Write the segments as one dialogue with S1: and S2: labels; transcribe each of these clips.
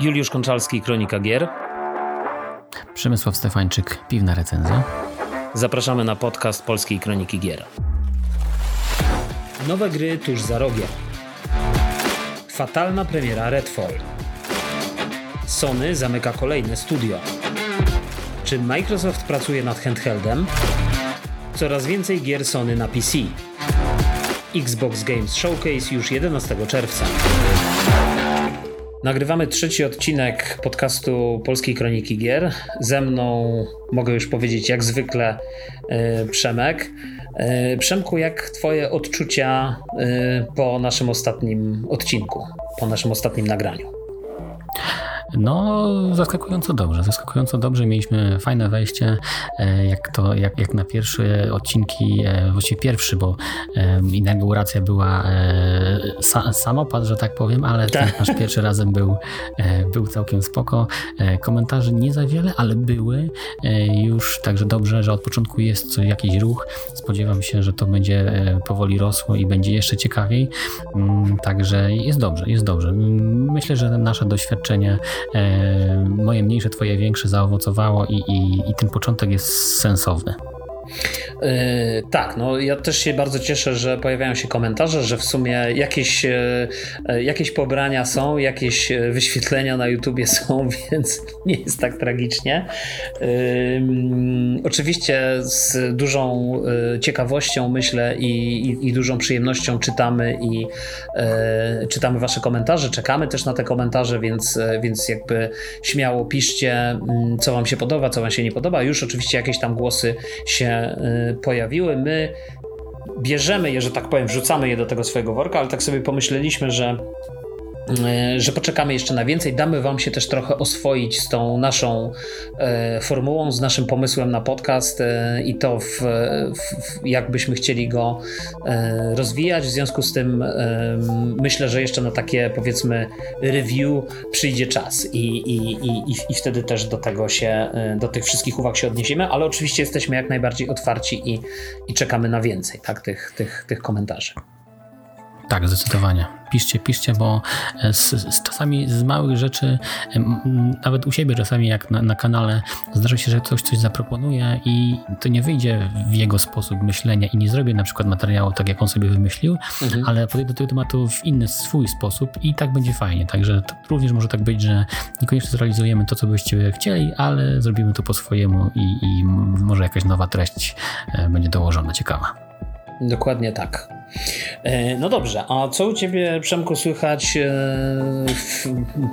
S1: Juliusz Konczalski, Kronika Gier.
S2: Przemysław Stefańczyk, Piwna Recenzja.
S1: Zapraszamy na podcast Polskiej Kroniki Gier. Nowe gry tuż za rogiem. Fatalna premiera Redfall. Sony zamyka kolejne studio. Czy Microsoft pracuje nad handheldem? Coraz więcej gier Sony na PC. Xbox Games Showcase już 11 czerwca. Nagrywamy trzeci odcinek podcastu Polskiej Kroniki Gier. Ze mną mogę już powiedzieć jak zwykle yy, Przemek. Yy, Przemku, jak twoje odczucia yy, po naszym ostatnim odcinku, po naszym ostatnim nagraniu?
S2: No, zaskakująco dobrze, zaskakująco dobrze. Mieliśmy fajne wejście, e, jak to, jak, jak na pierwsze odcinki, e, właściwie pierwszy, bo e, inauguracja była samopad, że tak powiem, ale ten tak. nasz pierwszy razem był, był całkiem spoko. Komentarzy nie za wiele, ale były już, także dobrze, że od początku jest jakiś ruch. Spodziewam się, że to będzie powoli rosło i będzie jeszcze ciekawiej. Mm, także jest dobrze, jest dobrze. Myślę, że nasze doświadczenie E, moje mniejsze, twoje większe zaowocowało i, i, i ten początek jest sensowny.
S1: Yy, tak, no ja też się bardzo cieszę, że pojawiają się komentarze, że w sumie jakieś, yy, jakieś pobrania są, jakieś wyświetlenia na YouTubie są, więc nie jest tak tragicznie. Yy, oczywiście z dużą ciekawością myślę i, i, i dużą przyjemnością czytamy i czytamy wasze komentarze, czekamy też na te komentarze, więc, więc jakby śmiało piszcie, mm, co wam się podoba, co wam się nie podoba. Już oczywiście jakieś tam głosy się Y, pojawiły. My bierzemy je, że tak powiem, wrzucamy je do tego swojego worka, ale tak sobie pomyśleliśmy, że że poczekamy jeszcze na więcej. Damy Wam się też trochę oswoić z tą naszą e, formułą, z naszym pomysłem na podcast e, i to, w, w, jak byśmy chcieli go e, rozwijać. W związku z tym e, myślę, że jeszcze na takie powiedzmy review przyjdzie czas i, i, i, i wtedy też do tego się, e, do tych wszystkich uwag się odniesiemy, ale oczywiście jesteśmy jak najbardziej otwarci i, i czekamy na więcej tak, tych, tych, tych komentarzy.
S2: Tak, zdecydowanie. Piszcie, piszcie, bo e, z, z, czasami z małych rzeczy, nawet u siebie czasami jak na, na, kanale, zdarza się, że ktoś coś zaproponuje i to nie wyjdzie w jego sposób myślenia i nie zrobię na przykład materiału tak, jak on sobie wymyślił, mhm. ale podejdę do tego tematu w inny swój sposób i tak będzie fajnie. Także również może tak być, że niekoniecznie zrealizujemy to, co byście chcieli, ale zrobimy to po swojemu i, i może jakaś nowa treść e, będzie dołożona, ciekawa.
S1: Dokładnie tak. E, no dobrze, a co u Ciebie, Przemku, słychać e,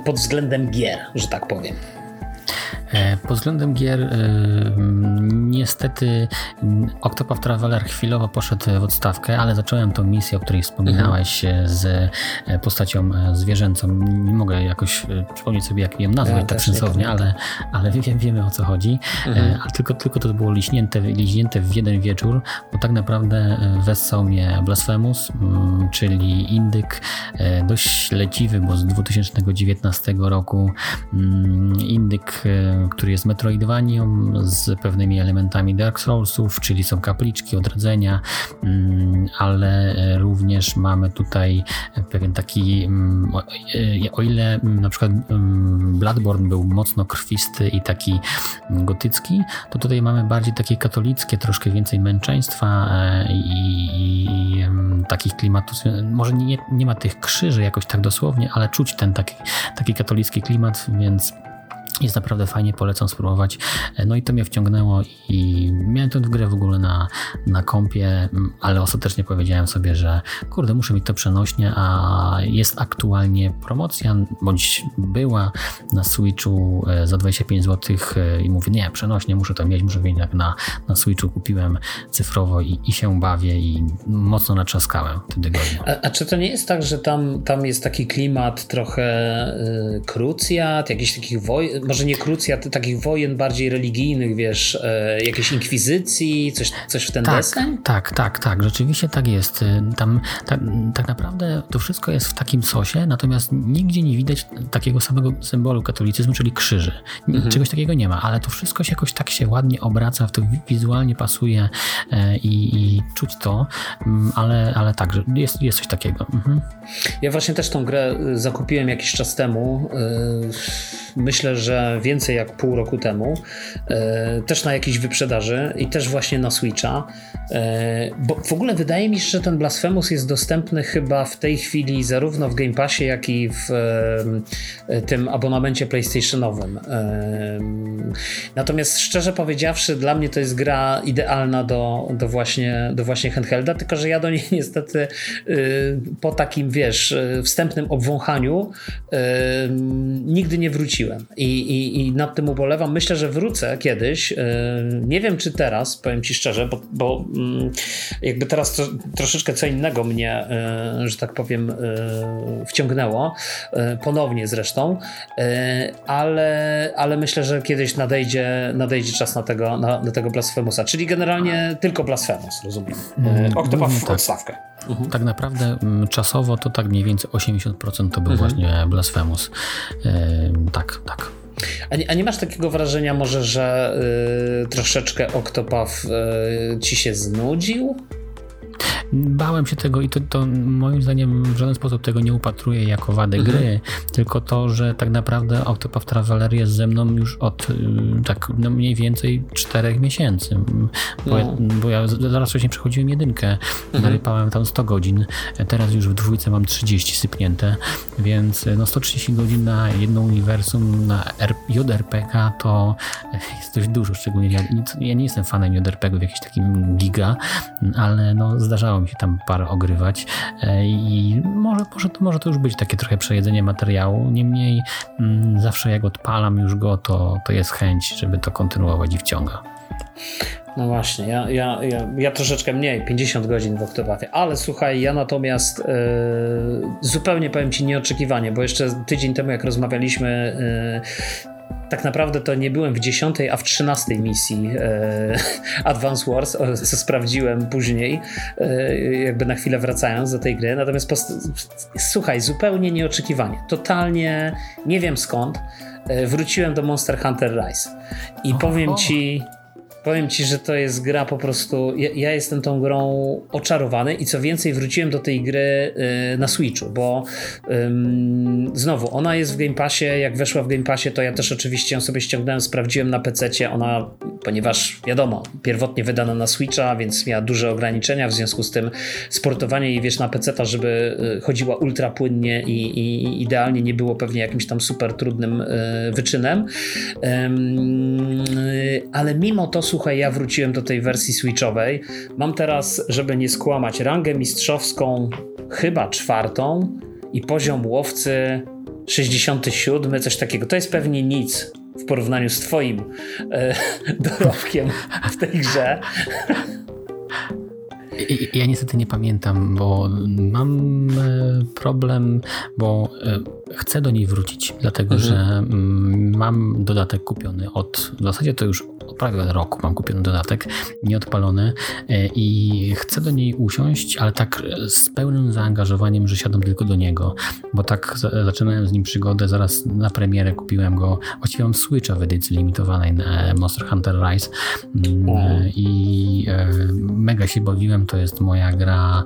S1: pod względem gier, że tak powiem?
S2: E, pod względem gier e, niestety Octopath Traveler chwilowo poszedł w odstawkę, ale zacząłem tą misję, o której wspominałeś mhm. z postacią zwierzęcą. Nie mogę jakoś przypomnieć sobie, jak ją nazwać ja tak sensownie, ale, ale wiem, wiemy o co chodzi. Mhm. Ale tylko, tylko to było liśnięte, liśnięte w jeden wieczór, bo tak naprawdę wessał mnie Blasphemous, czyli indyk dość leciwy, bo z 2019 roku indyk który jest Metroidvanią z pewnymi elementami Dark Soulsów, czyli są kapliczki, odrodzenia, mm, ale również mamy tutaj pewien taki, mm, o ile na przykład mm, Bloodborne był mocno krwisty i taki gotycki, to tutaj mamy bardziej takie katolickie, troszkę więcej męczeństwa e, i, i takich klimatów. Może nie, nie ma tych krzyży jakoś tak dosłownie, ale czuć ten taki, taki katolicki klimat, więc jest naprawdę fajnie, polecam spróbować. No i to mnie wciągnęło i miałem tę grę w ogóle na, na kompie, ale ostatecznie powiedziałem sobie, że kurde, muszę mieć to przenośnie, a jest aktualnie promocja, bądź była na Switchu e, za 25 zł e, i mówię, nie, przenośnie, muszę to mieć, muszę mieć jak na, na Switchu kupiłem cyfrowo i, i się bawię i mocno natrzaskałem w tym tygodniu.
S1: A, a, czy to nie jest tak, że tam, tam jest taki klimat trochę y, krucjat, jakichś takich woj może nie krucjat, takich wojen bardziej religijnych, wiesz, e, jakiejś inkwizycji, coś, coś w ten
S2: tak? Tak, tak, tak, rzeczywiście tak jest. Y, tam tak, tak naprawdę to wszystko jest w takim sosie, natomiast nigdzie nie widać takiego samego symbolu katolicyzmu, czyli krzyży. Mhm. Czegoś takiego nie ma, ale to wszystko się jakoś tak się ładnie obraca, w to wizualnie pasuje e, i, i czuć to, mm, ale, ale tak, jest, jest coś takiego. Mhm.
S1: Ja właśnie też tą grę y, zakupiłem jakiś czas temu. Y, myślę, że więcej jak pół roku temu. Y, też na jakiejś wyprzedaży i też właśnie na Switcha. Bo w ogóle wydaje mi się, że ten Blasphemous jest dostępny chyba w tej chwili zarówno w Game Passie, jak i w tym abonamencie PlayStationowym. Natomiast szczerze powiedziawszy, dla mnie to jest gra idealna do, do, właśnie, do właśnie handhelda, tylko że ja do niej niestety po takim, wiesz, wstępnym obwąchaniu nigdy nie wróciłem I, i, i nad tym ubolewam. Myślę, że wrócę kiedyś. Yy, nie wiem, czy teraz, powiem ci szczerze, bo, bo yy, jakby teraz to, troszeczkę co innego mnie, że tak powiem, wciągnęło. ponownie zresztą, ale, ale myślę, że kiedyś nadejdzie, nadejdzie czas na tego, na, na tego Blasfemusa, czyli generalnie tylko Blasfemus, rozumiem. Mm, Octopath w tak. odstawkę.
S2: Mhm. Tak naprawdę mm, czasowo to tak mniej więcej 80% to był mhm. właśnie Blasphemous. Yy, tak, tak.
S1: A nie, a nie, masz takiego wrażenia może, że yy, troszeczkę Octopath yy, ci się znudził?
S2: Bałem się tego i to, to, moim zdaniem w żaden sposób tego nie upatruję jako wadę mhm. gry, tylko to, że tak naprawdę Octopath Traveler jest ze mną już od y, tak no mniej więcej czterech miesięcy. Bo, no. ja, bo ja zaraz wcześniej przechodziłem jedynkę, mhm. narypałem tam 100 godzin, teraz już w dwójce mam 30 sypnięte, więc no 130 godzin na jedno uniwersum, na JRPG to jest dość dużo, szczególnie ja, ja nie jestem fanem JRPG-ów jakiś takim giga, ale no zdarzało mi się tam parę ogrywać e, i może, może, to, może to już być takie trochę przejedzenie materiału, niemniej mm, zawsze jak odpalam już go, to, to jest chęć, żeby to kontynuować i wciąga.
S1: No właśnie, ja, ja, ja, ja troszeczkę mniej, 50 godzin w Octopathie, ale słuchaj, ja natomiast yy, zupełnie powiem Ci nieoczekiwanie, bo jeszcze tydzień temu jak rozmawialiśmy, yy, tak naprawdę to nie byłem w 10, a w 13 misji e, Advance Wars, co sprawdziłem później, e, jakby na chwilę wracając do tej gry. Natomiast słuchaj, zupełnie nieoczekiwanie. Totalnie nie wiem skąd. E, wróciłem do Monster Hunter Rise i powiem ci, Powiem ci, że to jest gra po prostu. Ja, ja, jestem tą grą oczarowany i co więcej, wróciłem do tej gry y, na Switchu, bo znowu ona jest w Game Passie. Jak weszła w Game Passie, to ja też oczywiście ją sobie ściągnąłem, sprawdziłem na PC. Ona, ponieważ wiadomo, pierwotnie wydana na Switcha, więc miała duże ograniczenia, w związku z tym sportowanie jej wiesz na PC, żeby y, chodziła ultra płynnie i, i, idealnie nie było pewnie jakimś tam super trudnym y, wyczynem. ale mimo to słuchaj, ja wróciłem do tej wersji switchowej. Mam teraz, żeby nie skłamać, rangę mistrzowską chyba czwartą i poziom łowcy 67, coś takiego. To jest pewnie nic w porównaniu z twoim e, dorobkiem w tej grze.
S2: Ja niestety nie pamiętam, bo mam e, problem, bo e, chcę do niej wrócić, dlatego mhm. że mm, mam dodatek kupiony od, w zasadzie to już prawie roku mam kupiony dodatek, nieodpalony e, i chcę do niej usiąść, ale tak z pełnym zaangażowaniem, że siadam tylko do niego, bo tak zaczynałem z nim przygodę, zaraz na premierę kupiłem go, właściwie mam Switcha w edycji limitowanej na Monster Hunter Rise mm, i mega się bawiłem, to jest moja gra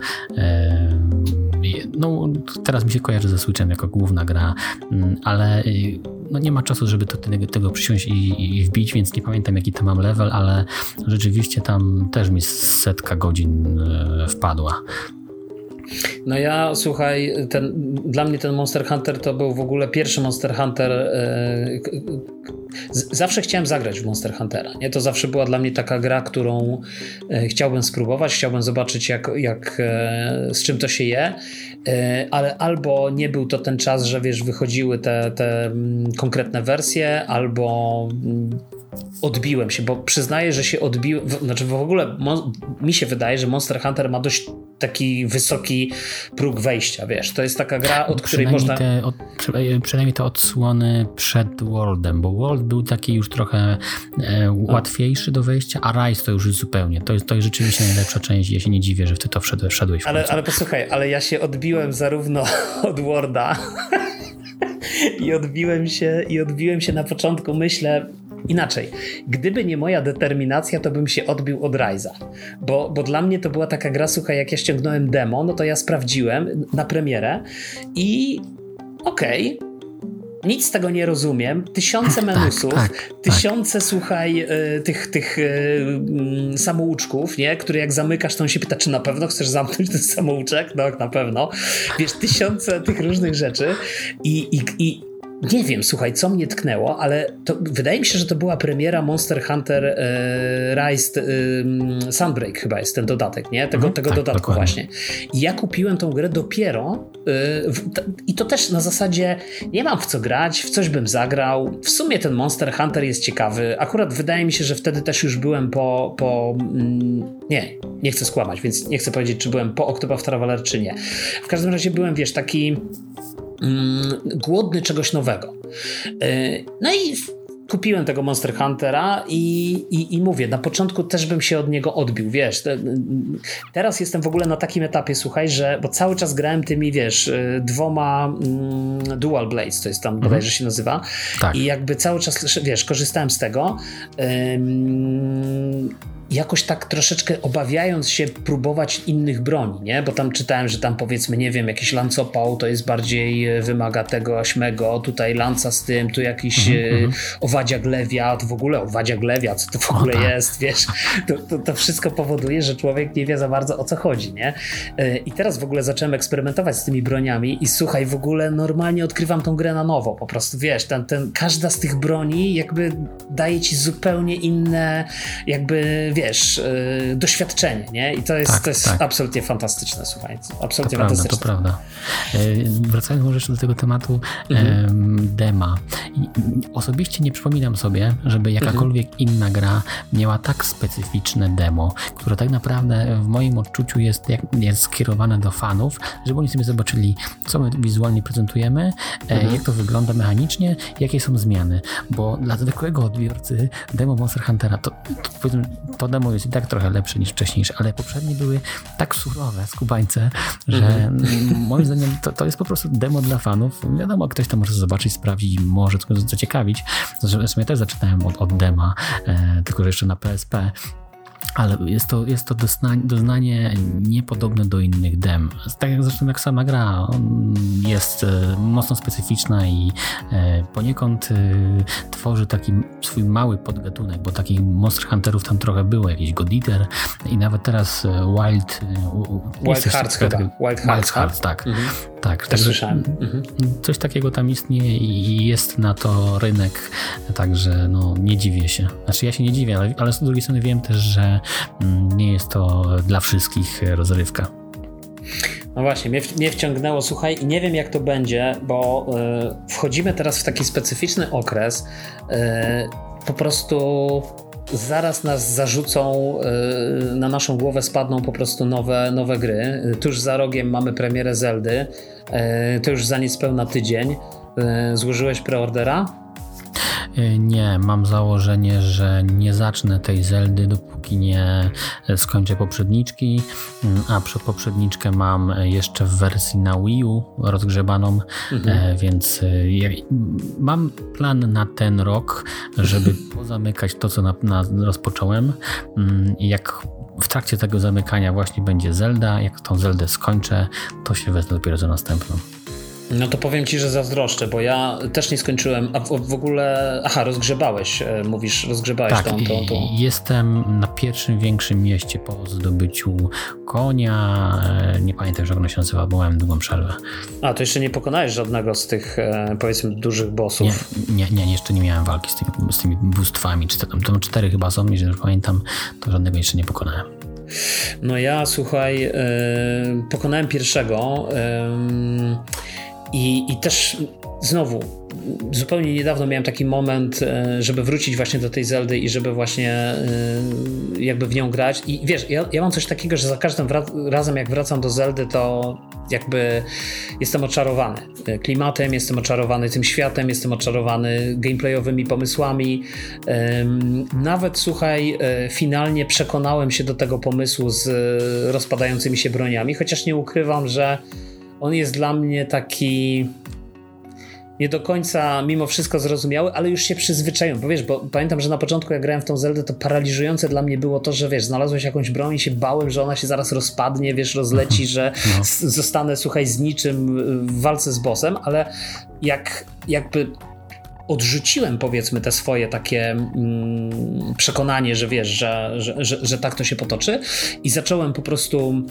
S2: no teraz mi się kojarzy ze Switchem jako główna gra, mm, ale y, no nie ma czasu, żeby do tego, tego przysiąść i, i wbić, więc nie pamiętam jaki tam mam level, ale rzeczywiście tam też mi setka godzin y, wpadła.
S1: No ja, słuchaj, ten, dla mnie ten Monster Hunter to był w ogóle pierwszy Monster Hunter. E, zawsze chciałem zagrać w Monster Huntera. Nie? To zawsze była dla mnie taka gra, którą e, chciałbym spróbować, chciałbym zobaczyć, jak, jak, e, z czym to się je. Ale albo nie był to ten czas, że wiesz, wychodziły te, te mm, konkretne wersje, albo mm, odbiłem się, bo przyznaję, że się odbiłem, znaczy w ogóle mi się wydaje, że Monster Hunter ma dość taki wysoki próg wejścia, wiesz, to jest taka gra, od której można...
S2: Te, od, przynajmniej te odsłony przed Worldem, bo World był taki już trochę e, łatwiejszy do wejścia, a Rise to już zupełnie, to jest, to jest rzeczywiście najlepsza część, ja się nie dziwię, że ty to wszedłeś, wszedłeś
S1: ale, ale posłuchaj, ale ja się odbiłem zarówno od Worda i odbiłem się i odbiłem się na początku, myślę, Inaczej, gdyby nie moja determinacja, to bym się odbił od Ryza. Bo, bo dla mnie to była taka gra, słuchaj, jak ja ściągnąłem demo, no to ja sprawdziłem na premierę i okej, okay, nic z tego nie rozumiem. Tysiące tak, menusów, tak, tak, tysiące, słuchaj, y, tych, tych y, y, samouczków, nie? Które jak zamykasz, to on się pyta, czy na pewno chcesz zamknąć ten samouczek? No, na pewno. Wiesz, tysiące tych różnych rzeczy i, i, i nie wiem, słuchaj, co mnie tknęło, ale to, wydaje mi się, że to była premiera Monster Hunter e, Rise e, Sunbreak chyba jest ten dodatek, nie? Tego, mhm, tego tak, dodatku dokładnie. właśnie. I ja kupiłem tą grę dopiero e, w, t, i to też na zasadzie nie mam w co grać, w coś bym zagrał. W sumie ten Monster Hunter jest ciekawy. Akurat wydaje mi się, że wtedy też już byłem po, po mm, nie, nie chcę skłamać, więc nie chcę powiedzieć, czy byłem po Octopath Traveler, czy nie. W każdym razie byłem, wiesz, taki głodny czegoś nowego. E, no i kupiłem tego Monster Huntera i, i, i, mówię, na początku też bym się od niego odbił, wiesz. Teraz jestem w ogóle na takim etapie, słuchaj, że, bo cały czas grałem tymi, wiesz, e, dwoma mm, Dual Blades, to jest tam mhm. bodajże się nazywa. Tak. I jakby cały czas, wiesz, korzystałem z tego jakoś tak troszeczkę obawiając się próbować innych broni, nie? Bo tam czytałem, że tam powiedzmy, nie wiem, jakiś lancopał to jest bardziej e, wymaga tego aśmego, tutaj lanca z tym, tu jakiś mm -hmm. owadziak lewiat, w ogóle owadziak lewiat, co to w ogóle tak. jest, wiesz? To, to, to, wszystko powoduje, że człowiek nie wie za bardzo o co chodzi, nie? E, I teraz w ogóle zacząłem eksperymentować z tymi broniami i słuchaj, w ogóle normalnie odkrywam tą grę na nowo, po prostu, wiesz, ten, ten, każda z tych broni jakby daje ci zupełnie inne jakby wiesz, yy, doświadczenie, nie? I to jest, tak, to jest tak. absolutnie fantastyczne, słuchaj. Absolutnie
S2: to
S1: fantastyczne.
S2: Prawda, to prawda. Yy, wracając może jeszcze do tego tematu mhm. dema. Osobiście nie przypominam sobie, żeby jakakolwiek mhm. inna gra miała tak specyficzne demo, które tak naprawdę w moim odczuciu jest, jest skierowane do fanów, żeby oni sobie zobaczyli, co my wizualnie prezentujemy, e, mhm. jak to wygląda mechanicznie, jakie są zmiany. Bo dla zwykłego odbiorcy demo Monster Huntera to, to, to, to demo jest i tak trochę lepsze niż wcześniejsze, ale poprzednie były tak surowe, skubańce, że mm -hmm. moim zdaniem to, to jest po prostu demo dla fanów. Wiadomo, ktoś tam może zobaczyć, sprawdzić i może tylko zaciekawić. Zresztą ja też zaczynałem od, od dema, e, tylko że jeszcze na PSP ale jest to, jest to doznanie, doznanie niepodobne do innych dem. Tak jak zresztą jak sama gra jest e, mocno specyficzna i e, poniekąd e, tworzy taki swój mały podgatunek, bo takich Monster Hunterów tam trochę było, jakiś God Eater i nawet teraz Wild...
S1: Wild Hearts chyba.
S2: Wild Hearts, Hearts tak. Mhm. Tak,
S1: tak słyszałem. Mhm.
S2: Coś takiego tam istnieje i jest na to rynek, także no, nie dziwię się. Znaczy ja się nie dziwię, ale, ale z drugiej strony wiem też, że mm, nie jest to dla wszystkich rozrywka.
S1: No właśnie, mnie, mnie wciągnęło, słuchaj, i nie wiem jak to będzie, bo y, wchodzimy teraz w taki specyficzny okres. Y, po prostu zaraz nas zarzucą, y, na naszą głowę spadną po prostu nowe, nowe gry. Tuż za rogiem mamy premierę Zeldy, to już za niespełna tydzień. Złożyłeś preordera?
S2: Nie, mam założenie, że nie zacznę tej Zeldy, dopóki nie skończę poprzedniczki, a przed poprzedniczkę mam jeszcze w wersji na Wii U rozgrzebaną, mhm. więc mam plan na ten rok, żeby pozamykać to, co na, na rozpocząłem. Jak w trakcie tego zamykania właśnie będzie Zelda, jak tą Zeldę skończę, to się wezmę dopiero za następną.
S1: No to powiem ci, że zazdroszczę, bo ja też nie skończyłem. A w, ogóle. Aha, rozgrzebałeś, e, mówisz, rozgrzebałeś
S2: tak,
S1: tą, tą, tą.
S2: Jestem na pierwszym większym mieście po zdobyciu konia. E, nie pamiętam, jak ono się nazywa, bo miałem długą przerwę.
S1: A, to jeszcze nie pokonałeś żadnego z tych, e, powiedzmy, dużych bossów.
S2: Nie, nie, nie jeszcze nie miałem walki z tymi, z tymi bóstwami. Czy tam, to cztery chyba są, jeżeli pamiętam, to żadnego jeszcze nie pokonałem.
S1: No ja, słuchaj, yy, pokonałem pierwszego. Yy, i, I też znowu zupełnie niedawno miałem taki moment, e, żeby wrócić właśnie do tej Zeldy i żeby właśnie e, jakby w nią grać. I wiesz, ja, ja mam coś takiego, że za każdym razem jak wracam do Zeldy, to jakby jestem oczarowany klimatem, jestem oczarowany tym światem, jestem oczarowany gameplayowymi pomysłami. Nawet słuchaj, finalnie przekonałem się do tego pomysłu z rozpadającymi się broniami, chociaż nie ukrywam, że on jest dla mnie taki nie do końca mimo wszystko zrozumiały, ale już się przyzwyczaiłem, bo wiesz, bo pamiętam, że na początku jak grałem w tą Zeldę, to paraliżujące dla mnie było to, że wiesz, znalazłeś jakąś broń i się bałem, że ona się zaraz rozpadnie, wiesz, rozleci, że no. zostanę, słuchaj, z niczym w walce z bossem, ale jak jakby odrzuciłem powiedzmy te swoje takie mm, przekonanie, że wiesz, że, że, że, że, tak to się potoczy i zacząłem po prostu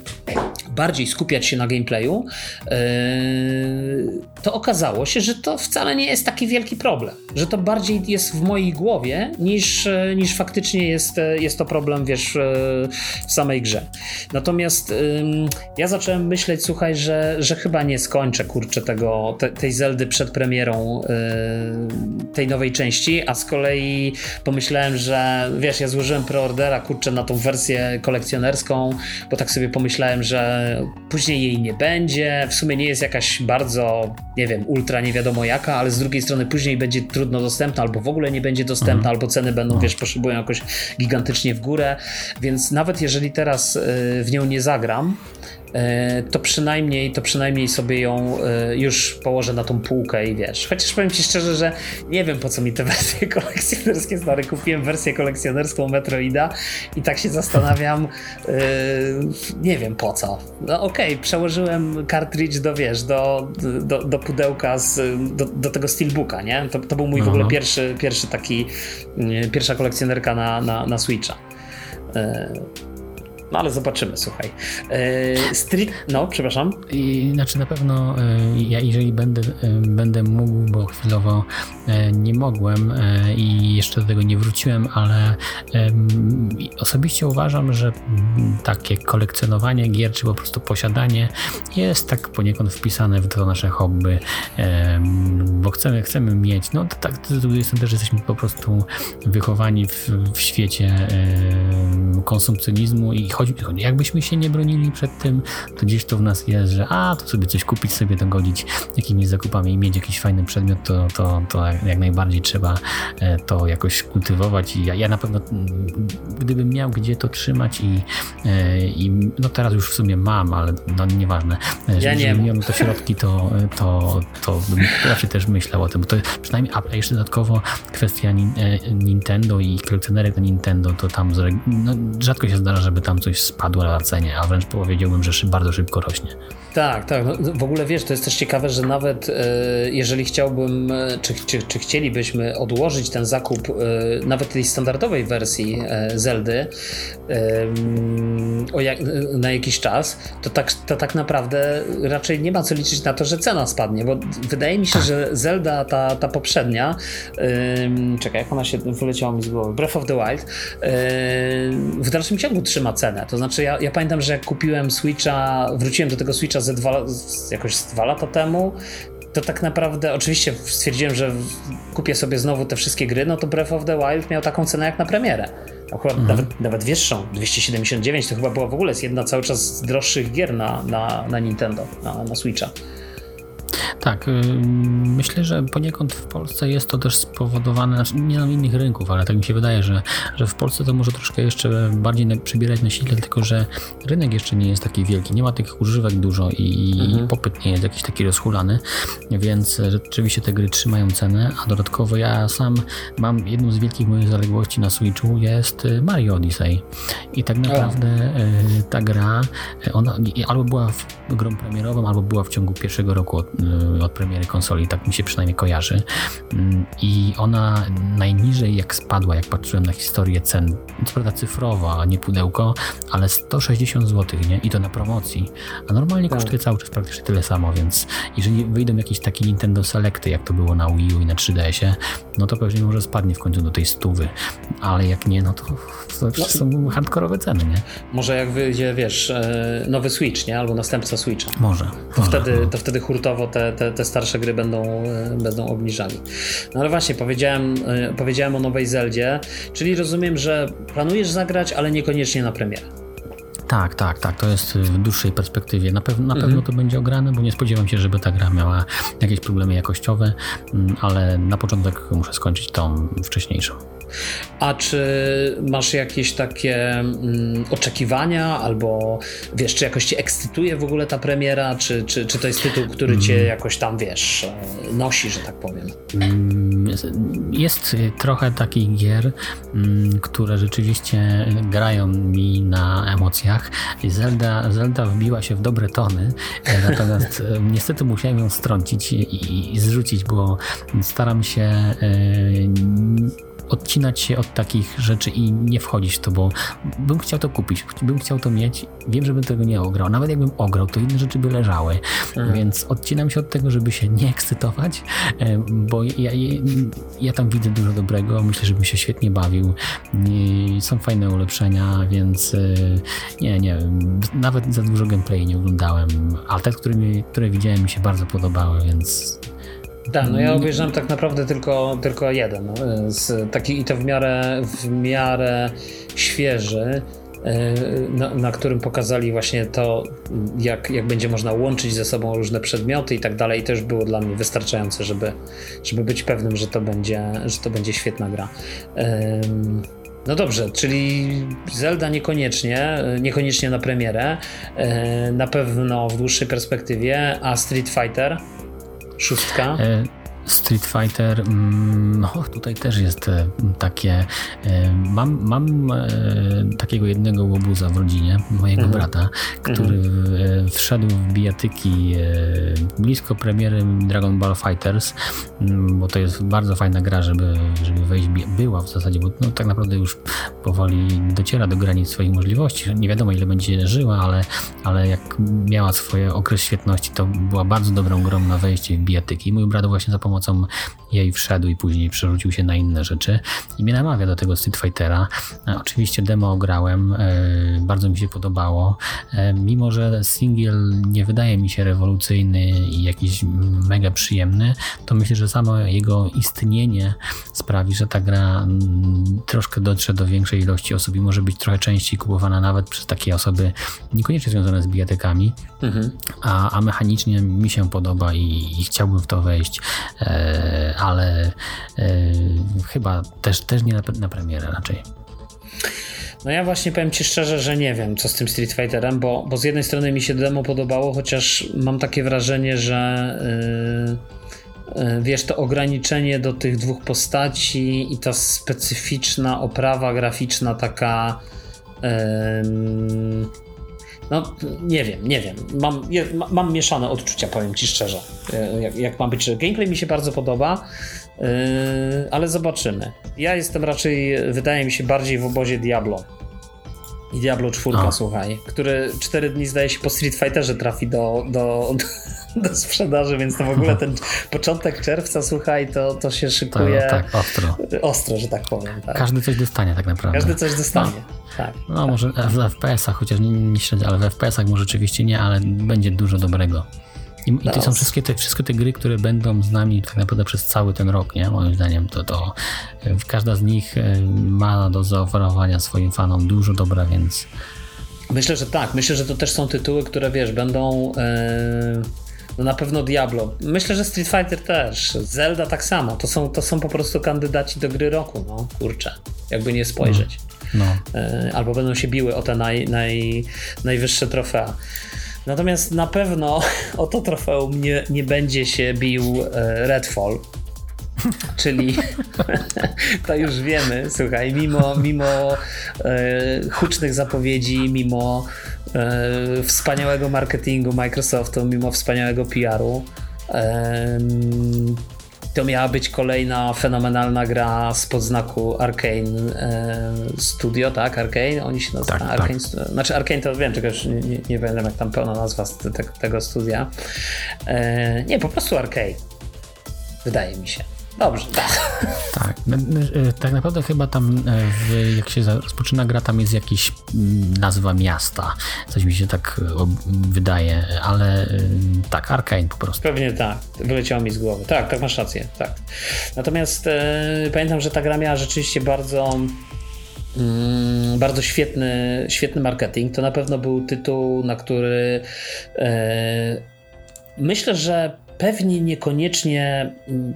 S1: bardziej skupiać się na gameplayu, yy, to okazało się, że to wcale nie jest taki wielki problem, że to bardziej jest w mojej głowie niż, niż faktycznie jest, jest to problem, wiesz, w samej grze. Natomiast yy, ja zacząłem myśleć, słuchaj, że, że chyba nie skończę, kurczę, tego, te, tej Zeldy przed premierą yy, tej nowej części, a z kolei pomyślałem, że wiesz, ja złożyłem preordera, kurczę, na tą wersję kolekcjonerską, bo tak sobie pomyślałem, że później jej nie będzie, w sumie nie jest jakaś bardzo, nie wiem, ultra nie wiadomo jaka, ale z drugiej strony później będzie trudno dostępna, albo w ogóle nie będzie dostępna, mhm. albo ceny będą, wiesz, poszybują jakoś gigantycznie w górę, więc nawet jeżeli teraz y, w nią nie zagram, to przynajmniej, to przynajmniej sobie ją e, już położę na tą półkę i wiesz. Chociaż powiem ci szczerze, że nie wiem po co mi te wersje kolekcjonerskie stare. Kupiłem wersję kolekcjonerską Metroida i tak się zastanawiam, e, nie wiem po co. No okej, okay, przełożyłem cartridge do wiesz, do, do, do pudełka z, do, do tego steelbooka, nie? To, to był mój w ogóle pierwszy, pierwszy taki, pierwsza kolekcjonerka na, na, na Switcha. No ale zobaczymy, słuchaj. E, street, no, przepraszam.
S2: I, znaczy na pewno e, ja jeżeli będę, e, będę mógł, bo chwilowo nie mogłem i jeszcze do tego nie wróciłem, ale osobiście uważam, że takie kolekcjonowanie gier, czy po prostu posiadanie jest tak poniekąd wpisane w to nasze hobby, bo chcemy, chcemy mieć, no to tak, z drugiej strony też jesteśmy po prostu wychowani w, w świecie konsumpcjonizmu i chodzi, jakbyśmy się nie bronili przed tym, to gdzieś to w nas jest, że a, to sobie coś kupić, sobie dogodzić jakimiś zakupami i mieć jakiś fajny przedmiot, to, to, to jak najbardziej trzeba e, to jakoś kultywować. I ja, ja na pewno gdybym miał gdzie to trzymać i, e, i no teraz już w sumie mam, ale no nieważne,
S1: e, ja
S2: jeżeli miałem to środki, to, to, to bym raczej też myślał o tym, bo to przynajmniej, a jeszcze dodatkowo kwestia Nintendo i kolekcjonerek na Nintendo, to tam no, rzadko się zdarza, żeby tam coś coś spadło na a wręcz powiedziałbym, że bardzo szybko rośnie.
S1: Tak, tak. No, w ogóle wiesz, to jest też ciekawe, że nawet e, jeżeli chciałbym, e, czy, czy, czy chcielibyśmy odłożyć ten zakup e, nawet tej standardowej wersji Zeldy jak, na jakiś czas, to tak, to tak naprawdę raczej nie ma co liczyć na to, że cena spadnie, bo wydaje mi się, że Zelda, ta, ta poprzednia, czekaj, jak ona się wyleciała mi z głowy, Breath of the Wild, w dalszym ciągu trzyma cenę. To znaczy, ja, ja pamiętam, że jak kupiłem Switcha, wróciłem do tego Switcha ze dwa, jakoś dwa lata temu, to tak naprawdę oczywiście stwierdziłem, że kupię sobie znowu te wszystkie gry, no to Breath of the Wild miał taką cenę jak na premierę. Akurat mhm. nawet, nawet wyższą, 279 to chyba była w ogóle jedna cały czas z droższych gier na, na, na Nintendo, na, na Switcha.
S2: Tak, y, myślę, że poniekąd w Polsce jest to też spowodowane, znaczy nie na innych rynków, ale tak mi się wydaje, że, że w Polsce to może troszkę jeszcze bardziej przybierać na sile, tylko że rynek jeszcze nie jest taki wielki, nie ma tych używek dużo i, mhm. popyt nie jest jakiś taki rozhulany, więc rzeczywiście te gry trzymają cenę, a dodatkowo ja sam mam jedną z wielkich moich zaległości na Switchu jest y, Mario Odyssey i tak naprawdę o. ta gra, ona albo była grą premierową, albo była w ciągu pierwszego roku od, od premiery konsoli, tak mi się przynajmniej kojarzy. Mm, I ona najniżej jak spadła, jak patrzyłem na historię cen, co prawda cyfrowa, a nie pudełko, ale 160 zł, nie? I to na promocji. A normalnie tak. kosztuje cały czas praktycznie tyle samo, więc jeżeli wyjdą jakieś takie Nintendo Selecty, jak to było na Wii U i na 3DS-ie, no to pewnie może spadnie w końcu do tej stówy. Ale jak nie, no to, to no. są hardkorowe ceny, nie?
S1: Może jak wyjdzie, wiesz, e, nowy Switch, nie? Albo następca Switcha.
S2: Może.
S1: To, może, wtedy, to wtedy hurtowo te, te, te starsze gry będą, e, będą obniżali. No ale właśnie, powiedziałem, e, powiedziałem o nowej Zeldzie, czyli rozumiem, że planujesz zagrać, ale niekoniecznie na premierę.
S2: Tak, tak, tak. To jest w dłuższej perspektywie. Na, pew na mhm. pewno to będzie ograne, bo nie spodziewam się, żeby ta gra miała jakieś problemy jakościowe, mm, ale na początek muszę skończyć tą wcześniejszą.
S1: A czy masz jakieś takie mm, oczekiwania, albo wiesz, czy jakoś cię ekscytuje w ogóle ta premiera, czy, czy, czy to jest tytuł, który cię mm. jakoś tam, wiesz, e, nosi, że tak powiem? Mm,
S2: jest trochę takich gier, mm, które rzeczywiście grają mi na emocjach. Zelda, Zelda wbiła się w dobre tony, e, natomiast e, niestety musiałem ją strącić i, i zrzucić, bo staram się odcinać się od takich rzeczy i nie wchodzić w to, bo bym chciał to kupić, bym chciał to mieć, wiem, żebym tego nie ograł. Nawet jakbym ograł, to inne rzeczy by leżały. Mhm. Więc odcinam się od tego, żeby się nie ekscytować, e, bo ja, ja tam widzę dużo dobrego, myślę, żebym się świetnie bawił. Są fajne ulepszenia, więc e, nie, nie, nawet za dużo gameplay nie oglądałem, ale te, które, mi, które widziałem mi się bardzo podobały, więc
S1: tak, no ja obejrzałem tak naprawdę tylko, tylko jeden. No, z taki, I to w miarę, w miarę świeży. E, na, na, którym pokazali właśnie to, jak, jak będzie można łączyć ze sobą różne przedmioty i tak dalej. Już było dla mnie wystarczające, żeby, żeby być pewnym, że to będzie, że to będzie świetna gra. No dobrze, czyli Zelda niekoniecznie, niekoniecznie na premierę, e, na pewno w dłuższej perspektywie, a Street Fighter Szóstka. E,
S2: Street Fighter, mm, no tutaj też jest e, takie. E, mam, mam takiego jednego łobuza w rodzinie, mojego mhm. brata, który mhm. wszedł w bijatyki blisko premiery Dragon Ball Fighters, mm, bo to jest bardzo fajna gra, żeby, żeby wejść. Była w zasadzie, bo no, tak naprawdę już powoli dociera do granic swoich możliwości. Nie wiadomo, ile będzie żyła, ale, ale jak miała swoje okres świetności, to była bardzo dobrą grą na wejście w bijatyki. Mój brat właśnie za pomocą 怎么 jej wszedł i później przerzucił się na inne rzeczy i mnie namawia do tego Street Fightera. E, oczywiście demo grałem, e, bardzo mi się podobało. E, mimo, że single nie wydaje mi się rewolucyjny i jakiś mega przyjemny, to myślę, że samo jego istnienie sprawi, że ta gra mm, troszkę dotrze do większej ilości osób i może być trochę częściej kupowana nawet przez takie osoby niekoniecznie związane z bijatykami, mhm. a, a mechanicznie mi się podoba i, i chciałbym w to wejść, e, ale e, chyba też, też nie na, na premierę raczej.
S1: No ja właśnie powiem Ci szczerze, że nie wiem, co z tym Street Fighterem, bo, bo z jednej strony mi się demo podobało, chociaż mam takie wrażenie, że yy, yy, wiesz, to ograniczenie do tych dwóch postaci i ta specyficzna oprawa graficzna taka yy, no, nie wiem, nie wiem. Mam, je, mam mieszane odczucia, powiem ci szczerze. E, jak, jak ma być, gameplay mi się bardzo podoba, yy, ale zobaczymy. Ja jestem raczej, wydaje mi się, bardziej w obozie Diablo. I Diablo 4, A. słuchaj, który 4 dni zdaje się po Street Fighterze trafi do, do, do sprzedaży, więc to w ogóle ten początek czerwca, słuchaj, to, to się szykuje. To,
S2: tak, ostro.
S1: Ostro, że tak powiem. Tak.
S2: Każdy coś dostanie tak naprawdę.
S1: Każdy coś dostanie. No, tak.
S2: No tak, może w FPS-ach, chociaż nie, nie śledzę, ale w FPS-ach może rzeczywiście nie, ale będzie dużo dobrego. I, i to są wszystkie te, wszystkie te gry, które będą z nami tak naprawdę przez cały ten rok, nie? Moim zdaniem to, to każda z nich e, ma do zaoferowania swoim fanom dużo dobra, więc
S1: Myślę, że tak. Myślę, że to też są tytuły, które wiesz, będą. Yy no na pewno Diablo. Myślę, że Street Fighter też. Zelda tak samo. To są, to są po prostu kandydaci do gry roku, no kurczę. Jakby nie spojrzeć. No. no. Albo będą się biły o te naj, naj, najwyższe trofea. Natomiast na pewno o to trofeum nie, nie będzie się bił e, Redfall. Czyli to już wiemy, słuchaj, mimo, mimo e, hucznych zapowiedzi, mimo e, wspaniałego marketingu Microsoftu, mimo wspaniałego PR-u, to miała być kolejna fenomenalna gra z podznaku Arkane e, Studio, tak? Arkane? Oni się nazywają. Tak, Arkane, tak. Znaczy Arkane to wiem, czegoś nie, nie, nie wiem jak tam pełna nazwa te, te, tego studia. E, nie, po prostu Arkane. Wydaje mi się. Dobrze, tak.
S2: Tak, tak naprawdę chyba tam, w, jak się rozpoczyna gra, tam jest jakiś mm, nazwa miasta. Coś mi się tak wydaje, ale tak, Arkane po prostu.
S1: Pewnie tak, wyleciało mi z głowy. Tak, tak masz rację, tak. Natomiast e, pamiętam, że ta gra miała rzeczywiście bardzo mm, bardzo świetny, świetny marketing. To na pewno był tytuł, na który e, myślę, że pewnie niekoniecznie mm,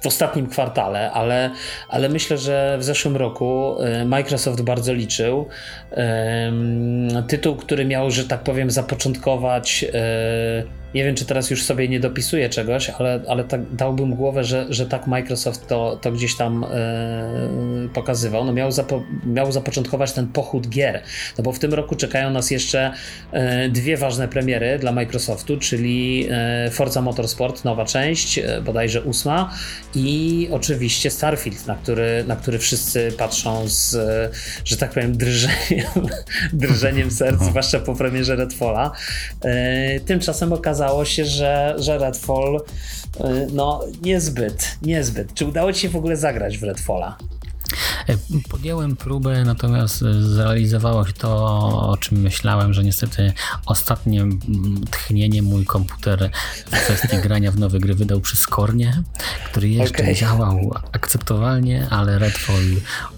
S1: w ostatnim kwartale, ale, ale myślę, że w zeszłym roku e, Microsoft bardzo liczył. Tytuł, który miał, że tak powiem, zapoczątkować nie wiem, czy teraz już sobie nie dopisuję czegoś, ale, ale tak dałbym głowę, że, że tak Microsoft to, to gdzieś tam e, pokazywał. No miał, zapo miał zapoczątkować ten pochód gier, no bo w tym roku czekają nas jeszcze e, dwie ważne premiery dla Microsoftu, czyli e, Forza Motorsport, nowa część, bodajże ósma i oczywiście Starfield, na który, na który wszyscy patrzą z, że tak powiem, drżeniem, drżeniem serc, zwłaszcza po premierze Redfalla. Tymczasem okazało okazało się, że, że Redfall y, no niezbyt, niezbyt. Czy udało ci się w ogóle zagrać w Redfalla?
S2: E, podjąłem próbę, natomiast e, zrealizowało się to, o czym myślałem, że niestety ostatnie tchnienie mój komputer w kwestii grania w nowe gry wydał przy Skornie, który jeszcze okay. działał akceptowalnie, ale Redfall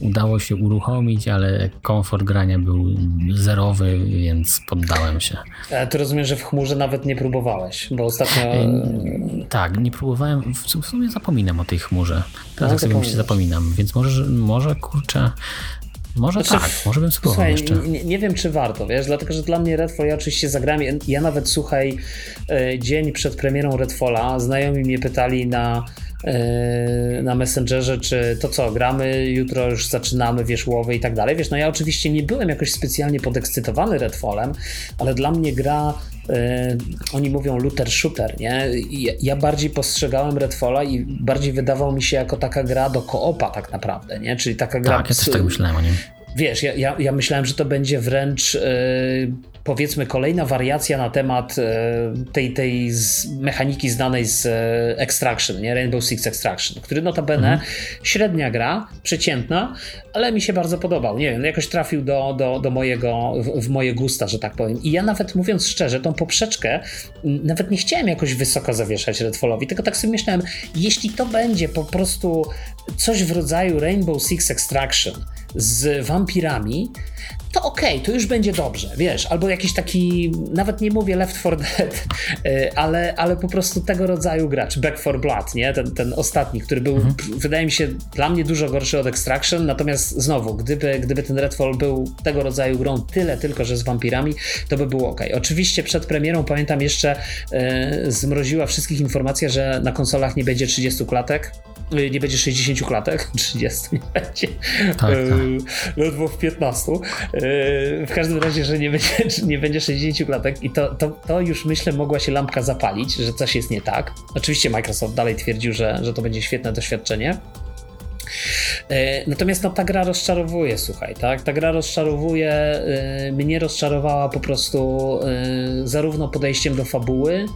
S2: udało się uruchomić, ale komfort grania był zerowy, więc poddałem się.
S1: A ty rozumiem, że w chmurze nawet nie próbowałeś, bo ostatnio... E,
S2: tak, nie próbowałem, w sumie zapominam o tej chmurze. Teraz no, jak sobie się zapominam, więc może może kurczę, może znaczy, tak, może bym spróbował słuchaj, jeszcze.
S1: Nie, nie, wiem, czy warto, wiesz, dlatego, że dla mnie Redfall, ja oczywiście zagrałem, ja nawet, słuchaj, e, dzień przed premierą Redfalla, znajomi mnie pytali na e, na Messengerze, czy to co, gramy, jutro już zaczynamy, wiesz, łowy i tak dalej. Wiesz, no ja oczywiście nie byłem jakoś specjalnie podekscytowany Redfallem, ale dla mnie gra oni mówią looter shooter, nie? Ja, bardziej postrzegałem Redfalla i bardziej wydawał mi się jako taka gra do koopa tak naprawdę, nie? Czyli taka gra...
S2: Tak, ja też tak myślałem o nim.
S1: Wiesz, ja, ja, ja myślałem, że to będzie wręcz... Powiedzmy kolejna wariacja na temat e, tej, tej z mechaniki znanej z e, Extraction, nie? Rainbow Six Extraction, który notabene mhm. średnia gra, przeciętna, ale mi się bardzo podobał. Nie wiem, jakoś trafił do, do, do mojego, w, w moje gusta, że tak powiem. I ja nawet mówiąc szczerze, tą poprzeczkę nawet nie chciałem jakoś wysoko zawieszać Redfallowi, tylko tak sobie myślałem, jeśli to będzie po prostu coś w rodzaju Rainbow Six Extraction z wampirami, to okej, okay, to już będzie dobrze, wiesz, albo jakiś taki, nawet nie mówię Left 4 Dead, y, ale, ale po prostu tego rodzaju gracz, Back 4 Blood, nie, ten, ten ostatni, który był, mhm. wydaje mi się, dla mnie dużo gorszy od Extraction, natomiast znowu, gdyby, gdyby ten Redfall był tego rodzaju grą tyle tylko, że z wampirami, to by było ok. Oczywiście przed premierą, pamiętam jeszcze, yy, zmroziła wszystkich informacja, że na konsolach nie będzie 30 klatek, nie będzie 60 klatek, 30 nie będzie, tak, tak. ledwo w 15, w każdym razie, że nie będzie, nie będzie 60 klatek i to, to, to już myślę mogła się lampka zapalić, że coś jest nie tak. Oczywiście Microsoft dalej twierdził, że, że to będzie świetne doświadczenie. Natomiast no, ta gra rozczarowuje, słuchaj, tak? Ta gra rozczarowuje, mnie rozczarowała po prostu zarówno podejściem do fabuły,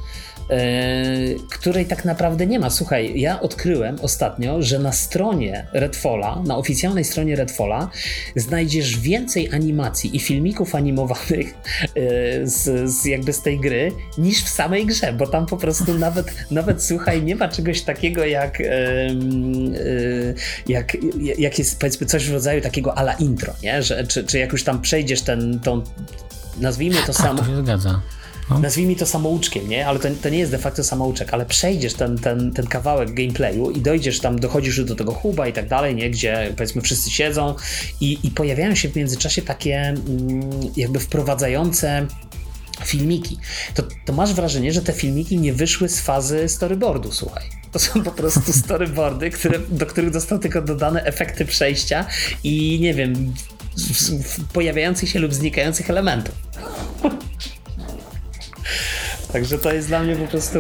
S1: której tak naprawdę nie ma. Słuchaj, ja odkryłem ostatnio, że na stronie Redfalla, na oficjalnej stronie Redfalla znajdziesz więcej animacji i filmików animowanych e, z, z jakby z tej gry niż w samej grze, bo tam po prostu nawet, nawet słuchaj, nie ma czegoś takiego jak, e, jak, jak jest powiedzmy coś w rodzaju takiego ala intro, nie? Że, czy, czy jak już tam przejdziesz ten, tą nazwijmy to tak, samo.
S2: To się zgadza
S1: no. nazwijmy to samouczkiem, nie? Ale to, to nie jest de facto samouczek, ale przejdziesz ten, ten, ten kawałek gameplayu i dojdziesz tam, dochodzisz do tego huba i tak dalej, nie? Gdzie powiedzmy wszyscy siedzą i, i pojawiają się w międzyczasie takie mm, jakby wprowadzające filmiki. To, to masz wrażenie, że te filmiki nie wyszły z fazy storyboardu, słuchaj. To są po prostu storyboardy, które, do których zostały tylko dodane efekty przejścia i nie wiem, pojawiających się lub znikających elementów. Także to jest dla mnie po prostu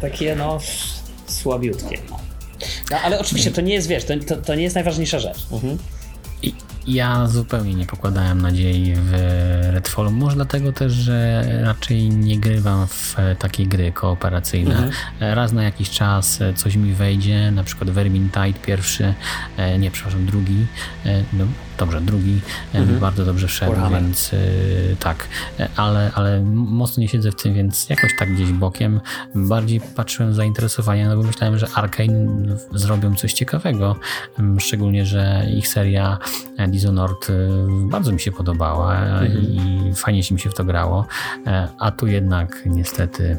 S1: takie no słabiutkie. No, ale oczywiście to nie jest, wiesz, to, to, to nie jest najważniejsza rzecz. Mhm.
S2: Ja zupełnie nie pokładałem nadziei w Redfall. Może dlatego też, że raczej nie grywam w takie gry kooperacyjne. Mhm. Raz na jakiś czas coś mi wejdzie, na przykład Vermintide pierwszy, e, nie, przepraszam, drugi, e, no, dobrze, drugi e, mhm. bardzo dobrze wszedł, Warhammer. więc tak, ale, ale mocno nie siedzę w tym, więc jakoś tak gdzieś bokiem bardziej patrzyłem z zainteresowaniem, no bo myślałem, że Arkane zrobią coś ciekawego, szczególnie, że ich seria Dishonored bardzo mi się podobała mhm. i fajnie się mi się w to grało, a tu jednak niestety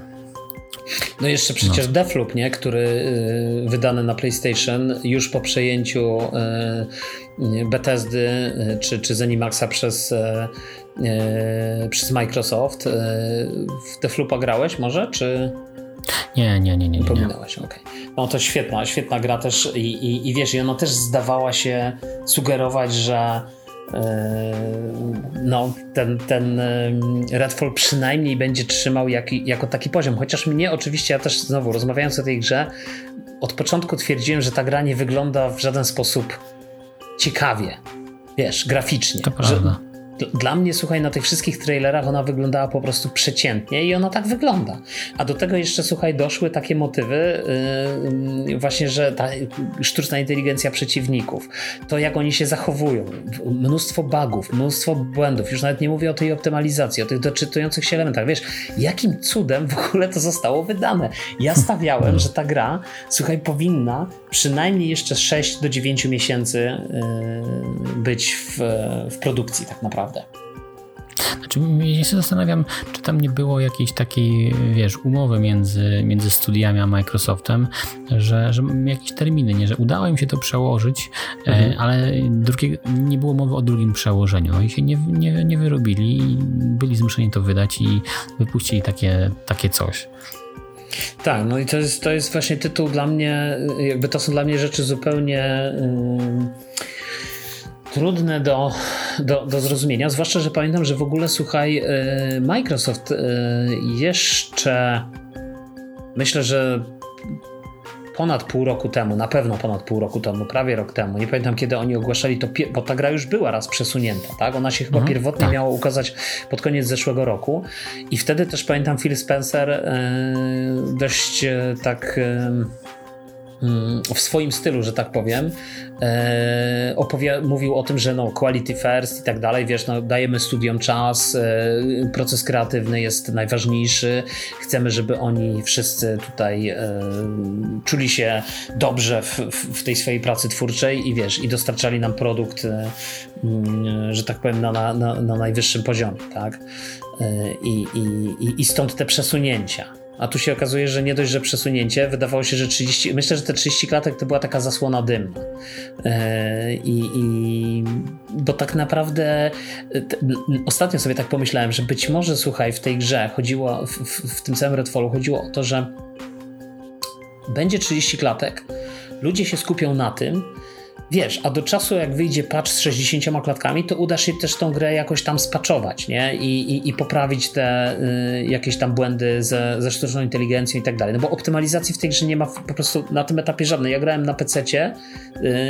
S1: no jeszcze przecież no. Deathloop, nie? który y, wydany na PlayStation już po przejęciu y, Bethesdy y, czy, czy Zenimaxa przez, przez Microsoft. w Deathloopa grałeś może, czy...
S2: Nie, nie, nie, nie. nie.
S1: Pominąłeś, okej. Okay. No to świetna, świetna gra też i, i, i wiesz, i ona też zdawała się sugerować, że no, ten, ten Redfall przynajmniej będzie trzymał jak, jako taki poziom. Chociaż mnie oczywiście, ja też znowu rozmawiając o tej grze, od początku twierdziłem, że ta gra nie wygląda w żaden sposób ciekawie. Wiesz, graficznie.
S2: To prawda.
S1: Dla mnie, słuchaj, na tych wszystkich trailerach ona wyglądała po prostu przeciętnie i ona tak wygląda. A do tego jeszcze, słuchaj, doszły takie motywy, yy, właśnie, że ta sztuczna inteligencja przeciwników, to jak oni się zachowują, mnóstwo bugów, mnóstwo błędów, już nawet nie mówię o tej optymalizacji, o tych doczytujących się elementach. Wiesz, jakim cudem w ogóle to zostało wydane? Ja stawiałem, że ta gra, słuchaj, powinna przynajmniej jeszcze 6 do 9 miesięcy yy, być w, w produkcji tak naprawdę naprawdę.
S2: Znaczy, ja się zastanawiam, czy tam nie było jakiejś takiej, wiesz, umowy między, między studiami a Microsoftem, że, że jakieś terminy, nie, że udało im się to przełożyć, e, mhm. ale drugie, nie było mowy o drugim przełożeniu i się nie, nie, nie wyrobili i byli zmuszeni to wydać i wypuścili takie, takie coś.
S1: Tak, no i to jest, to jest właśnie tytuł dla mnie, jakby to są dla mnie rzeczy zupełnie. Yy trudne do, do, do zrozumienia, zwłaszcza, że pamiętam, że w ogóle słuchaj, e, Microsoft e, jeszcze myślę, że ponad pół roku temu, na pewno ponad pół roku temu, prawie rok temu, nie pamiętam kiedy oni ogłaszali to, bo ta gra już była raz przesunięta, tak? Ona się chyba mhm, pierwotnie tak. miała ukazać pod koniec zeszłego roku i wtedy też pamiętam Phil Spencer e, dość tak Mm, w swoim stylu, że tak powiem, e, opowie- mówił o tym, że no, quality first i tak dalej, wiesz, no, dajemy studiom czas, e, proces kreatywny jest najważniejszy, chcemy, żeby oni wszyscy tutaj e, czuli się dobrze w, w, tej swojej pracy twórczej i wiesz, i dostarczali nam produkt, mm, że tak powiem, na, na, na najwyższym poziomie, tak? I, i, I stąd te przesunięcia. A tu się okazuje, że nie dość, że przesunięcie, wydawało się, że 30. Myślę, że te 30 klatek to była taka zasłona dymna. E, I, i bo tak naprawdę te, ostatnio sobie tak pomyślałem, że być może słuchaj, w tej grze chodziło, w, w, w tym całym Redfallu chodziło o to, że będzie 30 klatek, ludzie się skupią na tym, Wiesz, a do czasu jak wyjdzie patch z 60 klatkami, to uda się też tą grę jakoś tam spaczować, nie? I, i, i poprawić te y, jakieś tam błędy ze, ze sztuczną inteligencją i tak dalej. No bo optymalizacji w tej grze nie ma po prostu na tym etapie żadnej. Ja grałem na PC-cie,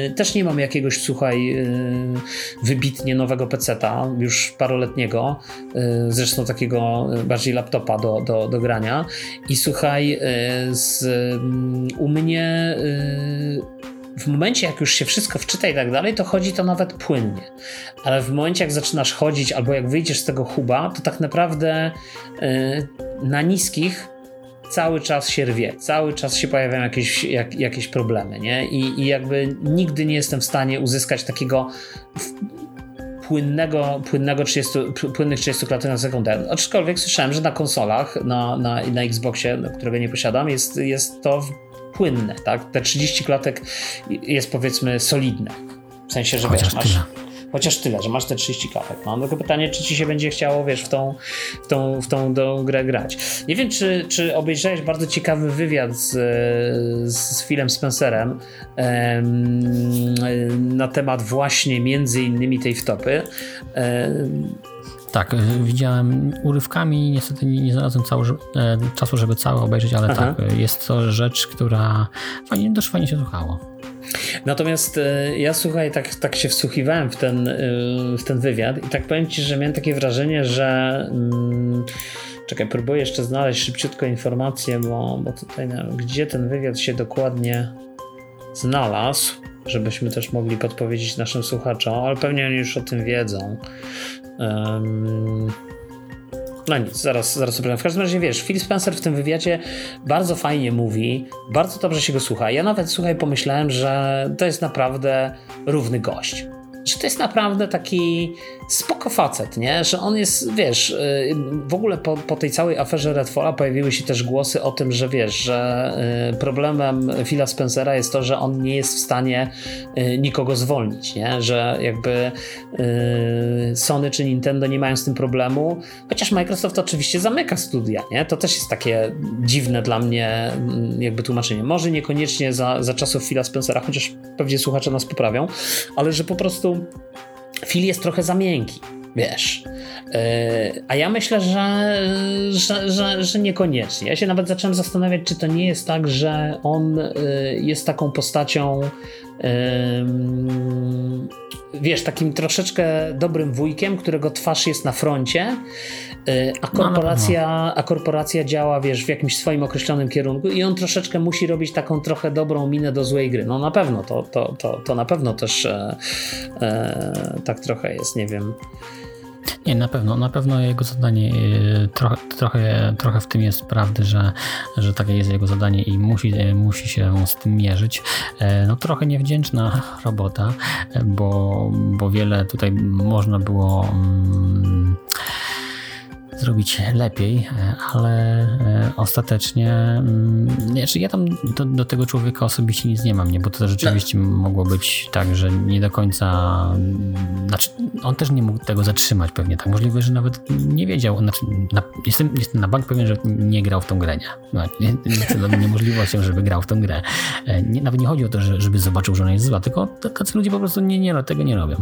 S1: y, też nie mam jakiegoś, słuchaj, y, wybitnie nowego PC-ta, już paroletniego, y, zresztą takiego bardziej laptopa do, do, do grania. I słuchaj, y, z, mm, u mnie y, w momencie, jak już się wszystko wczyta i tak dalej, to chodzi to nawet płynnie. Ale w momencie, jak zaczynasz chodzić, albo jak wyjdziesz z tego huba, to tak naprawdę yy, na niskich cały czas się rwie, cały czas się pojawiają jakieś, jak, jakieś problemy, nie? I, I jakby nigdy nie jestem w stanie uzyskać takiego płynnego, płynnego 30, płynnych 30 klatek na sekundę. Aczkolwiek słyszałem, że na konsolach, na, na, na Xboxie, którego nie posiadam, jest, jest to płynne, tak? Te 30 klatek jest powiedzmy solidne. W sensie, że
S2: Chociaż
S1: wiesz, masz, chociaż tyle, że masz te 30 klatek. Mam tylko pytanie, czy ci się będzie chciało, wiesz, w tą, w tą, w tą do grę grać. Nie wiem, czy, czy obejrzałeś bardzo ciekawy wywiad z, z Philem Spencerem em, na temat właśnie między innymi tej wtopy. Em,
S2: tak, y, widziałem urywkami, niestety nie, znalazłem cały, e, czasu, żeby całe obejrzeć, ale Aha. tak, y, jest to rzecz, która fajnie, dość fajnie się słuchało.
S1: Natomiast e, ja słuchaj, tak, tak się wsłuchiwałem w ten, e, w ten wywiad i tak powiem ci, że miałem takie wrażenie, że. Mm, czekaj, próbuję jeszcze znaleźć szybciutko informację, bo, bo tutaj no, gdzie ten wywiad się dokładnie znalazł, żebyśmy też mogli podpowiedzieć naszym słuchaczom, ale pewnie oni już o tym wiedzą. No nic, zaraz, zaraz sobie W każdym razie wiesz, Phil Spencer w tym wywiadzie bardzo fajnie mówi, bardzo dobrze się go słucha. Ja nawet, słuchaj, pomyślałem, że to jest naprawdę równy gość że to jest naprawdę taki spoko facet, nie? Że on jest, wiesz, y, w ogóle po, po tej całej aferze Redfalla pojawiły się też głosy o tym, że wiesz, że y, problemem Phila Spencera jest to, że on nie jest w stanie y, nikogo zwolnić, nie? Że jakby Sony czy Nintendo nie mają z tym problemu, chociaż Microsoft oczywiście zamyka studia, nie? To też jest takie dziwne dla mnie mm, jakby tłumaczenie. Może niekoniecznie za, za czasów Phila Spencera, chociaż pewnie słuchacze nas poprawią, ale że po prostu Phil jest trochę za miękki, wiesz. E, a ja myślę, że, że, że, że, niekoniecznie. Ja się nawet zacząłem zastanawiać, czy to nie jest tak, że on e, jest taką postacią wiesz, takim troszeczkę dobrym wujkiem, którego twarz jest na froncie, a no, korporacja, no, no. a korporacja działa, wiesz, w jakimś swoim określonym kierunku i on troszeczkę musi robić taką trochę dobrą minę do złej gry. No na pewno, to, to, to, to na pewno też e, e, tak trochę jest, nie wiem.
S2: Nie, na pewno, na pewno jego zadanie e, trochę, trochę, trochę w tym jest prawdy, że, że takie jest jego zadanie i musi, e, musi się z tym mierzyć. E, no trochę niewdzięczna robota, bo, bo wiele tutaj można było. Mm, zrobić lepiej, e, ale e, ostatecznie znaczy ja tam do, do, tego człowieka osobiście nic nie mam, nie? bo to rzeczywiście no. mogło być tak, że nie do końca znaczy on też nie mógł tego zatrzymać pewnie, tak możliwe, że nawet nie wiedział, znaczy na, jestem, jestem na bank pewien, że nie grał w tą grę, nie? No, nie, niemożliwością, żeby grał w tą grę. Nie, nawet nie chodzi o to, że, żeby zobaczył, że ona jest zła, tylko tacy ludzie po prostu nie, nie no, tego nie robią.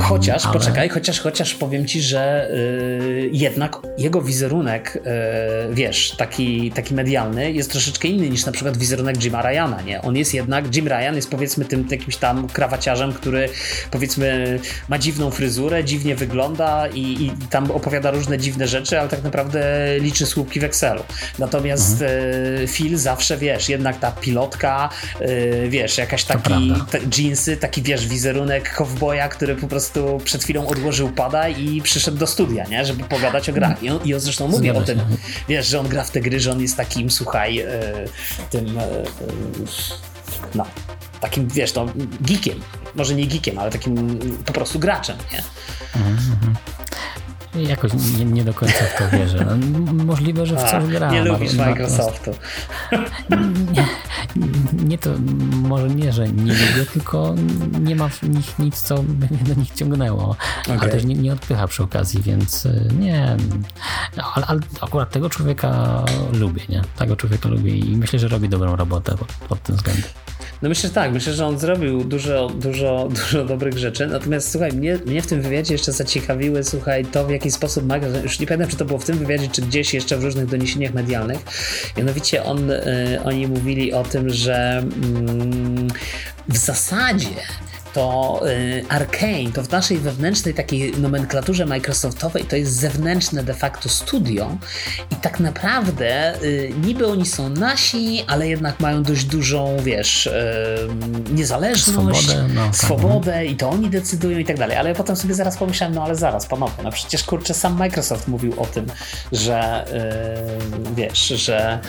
S1: Chociaż, ale... poczekaj, chociaż, chociaż powiem ci, że yy, jednak jego wizerunek, e, wiesz, taki, taki medialny jest troszeczkę inny niż na przykład wizerunek Jima Ryana, nie? On jest jednak, Jim Ryan jest powiedzmy tym jakimś tam krawaciarzem, który powiedzmy ma dziwną fryzurę, dziwnie wygląda i, i tam opowiada różne dziwne rzeczy, ale tak naprawdę liczy słupki w Excelu. Natomiast mhm. E, Phil zawsze, wiesz, jednak ta pilotka, e, wiesz, jakaś taki jeansy, taki, wiesz, wizerunek kowboja, który po prostu przed chwilą odłożył pada i przyszedł do studia, nie? Żeby pogadać o grach. I on, i on zresztą mówi o tym, wiesz, że on gra w te gry, że on jest takim, słuchaj, e, tym, e, no, takim, wiesz, no, geekiem. Może nie geekiem, ale takim po prostu graczem, nie? Mhm, mhm.
S2: Jakoś nie, nie, do końca w to wierzę. No, możliwe, że w coś gra.
S1: Nie lubisz Microsoftu.
S2: Nie, nie to, może nie, że nie lubię, tylko nie ma w nich nic, co by mnie do nich ciągnęło. Okay. Ale też nie, nie odpycha przy okazji, więc y, nie. Ale, ale, akurat tego człowieka lubię, nie? Tego człowieka lubię i myślę, że robi dobrą robotę pod, pod tym względem.
S1: No myślę, że tak, myślę, że on zrobił dużo, dużo, dużo dobrych rzeczy. Natomiast słuchaj, mnie, mnie w tym wywiadzie jeszcze zaciekawiły, słuchaj, to w jaki sposób Microsoft, już nie pamiętam, czy to było w tym wywiadzie, czy gdzieś jeszcze w różnych doniesieniach medialnych. Mianowicie on, y, oni mówili o tym, że mm, w zasadzie to y, Arkane, to w naszej wewnętrznej takiej nomenklaturze Microsoftowej to jest zewnętrzne de facto studio i tak naprawdę y, niby oni są nasi, ale jednak mają dość dużą, wiesz, y, niezależność, swobodę, no, tak, swobodę no. i to oni decydują i tak dalej. Ale ja potem sobie zaraz pomyślałem, no ale zaraz, panowie, no przecież kurczę, sam Microsoft mówił o tym, że wiesz, że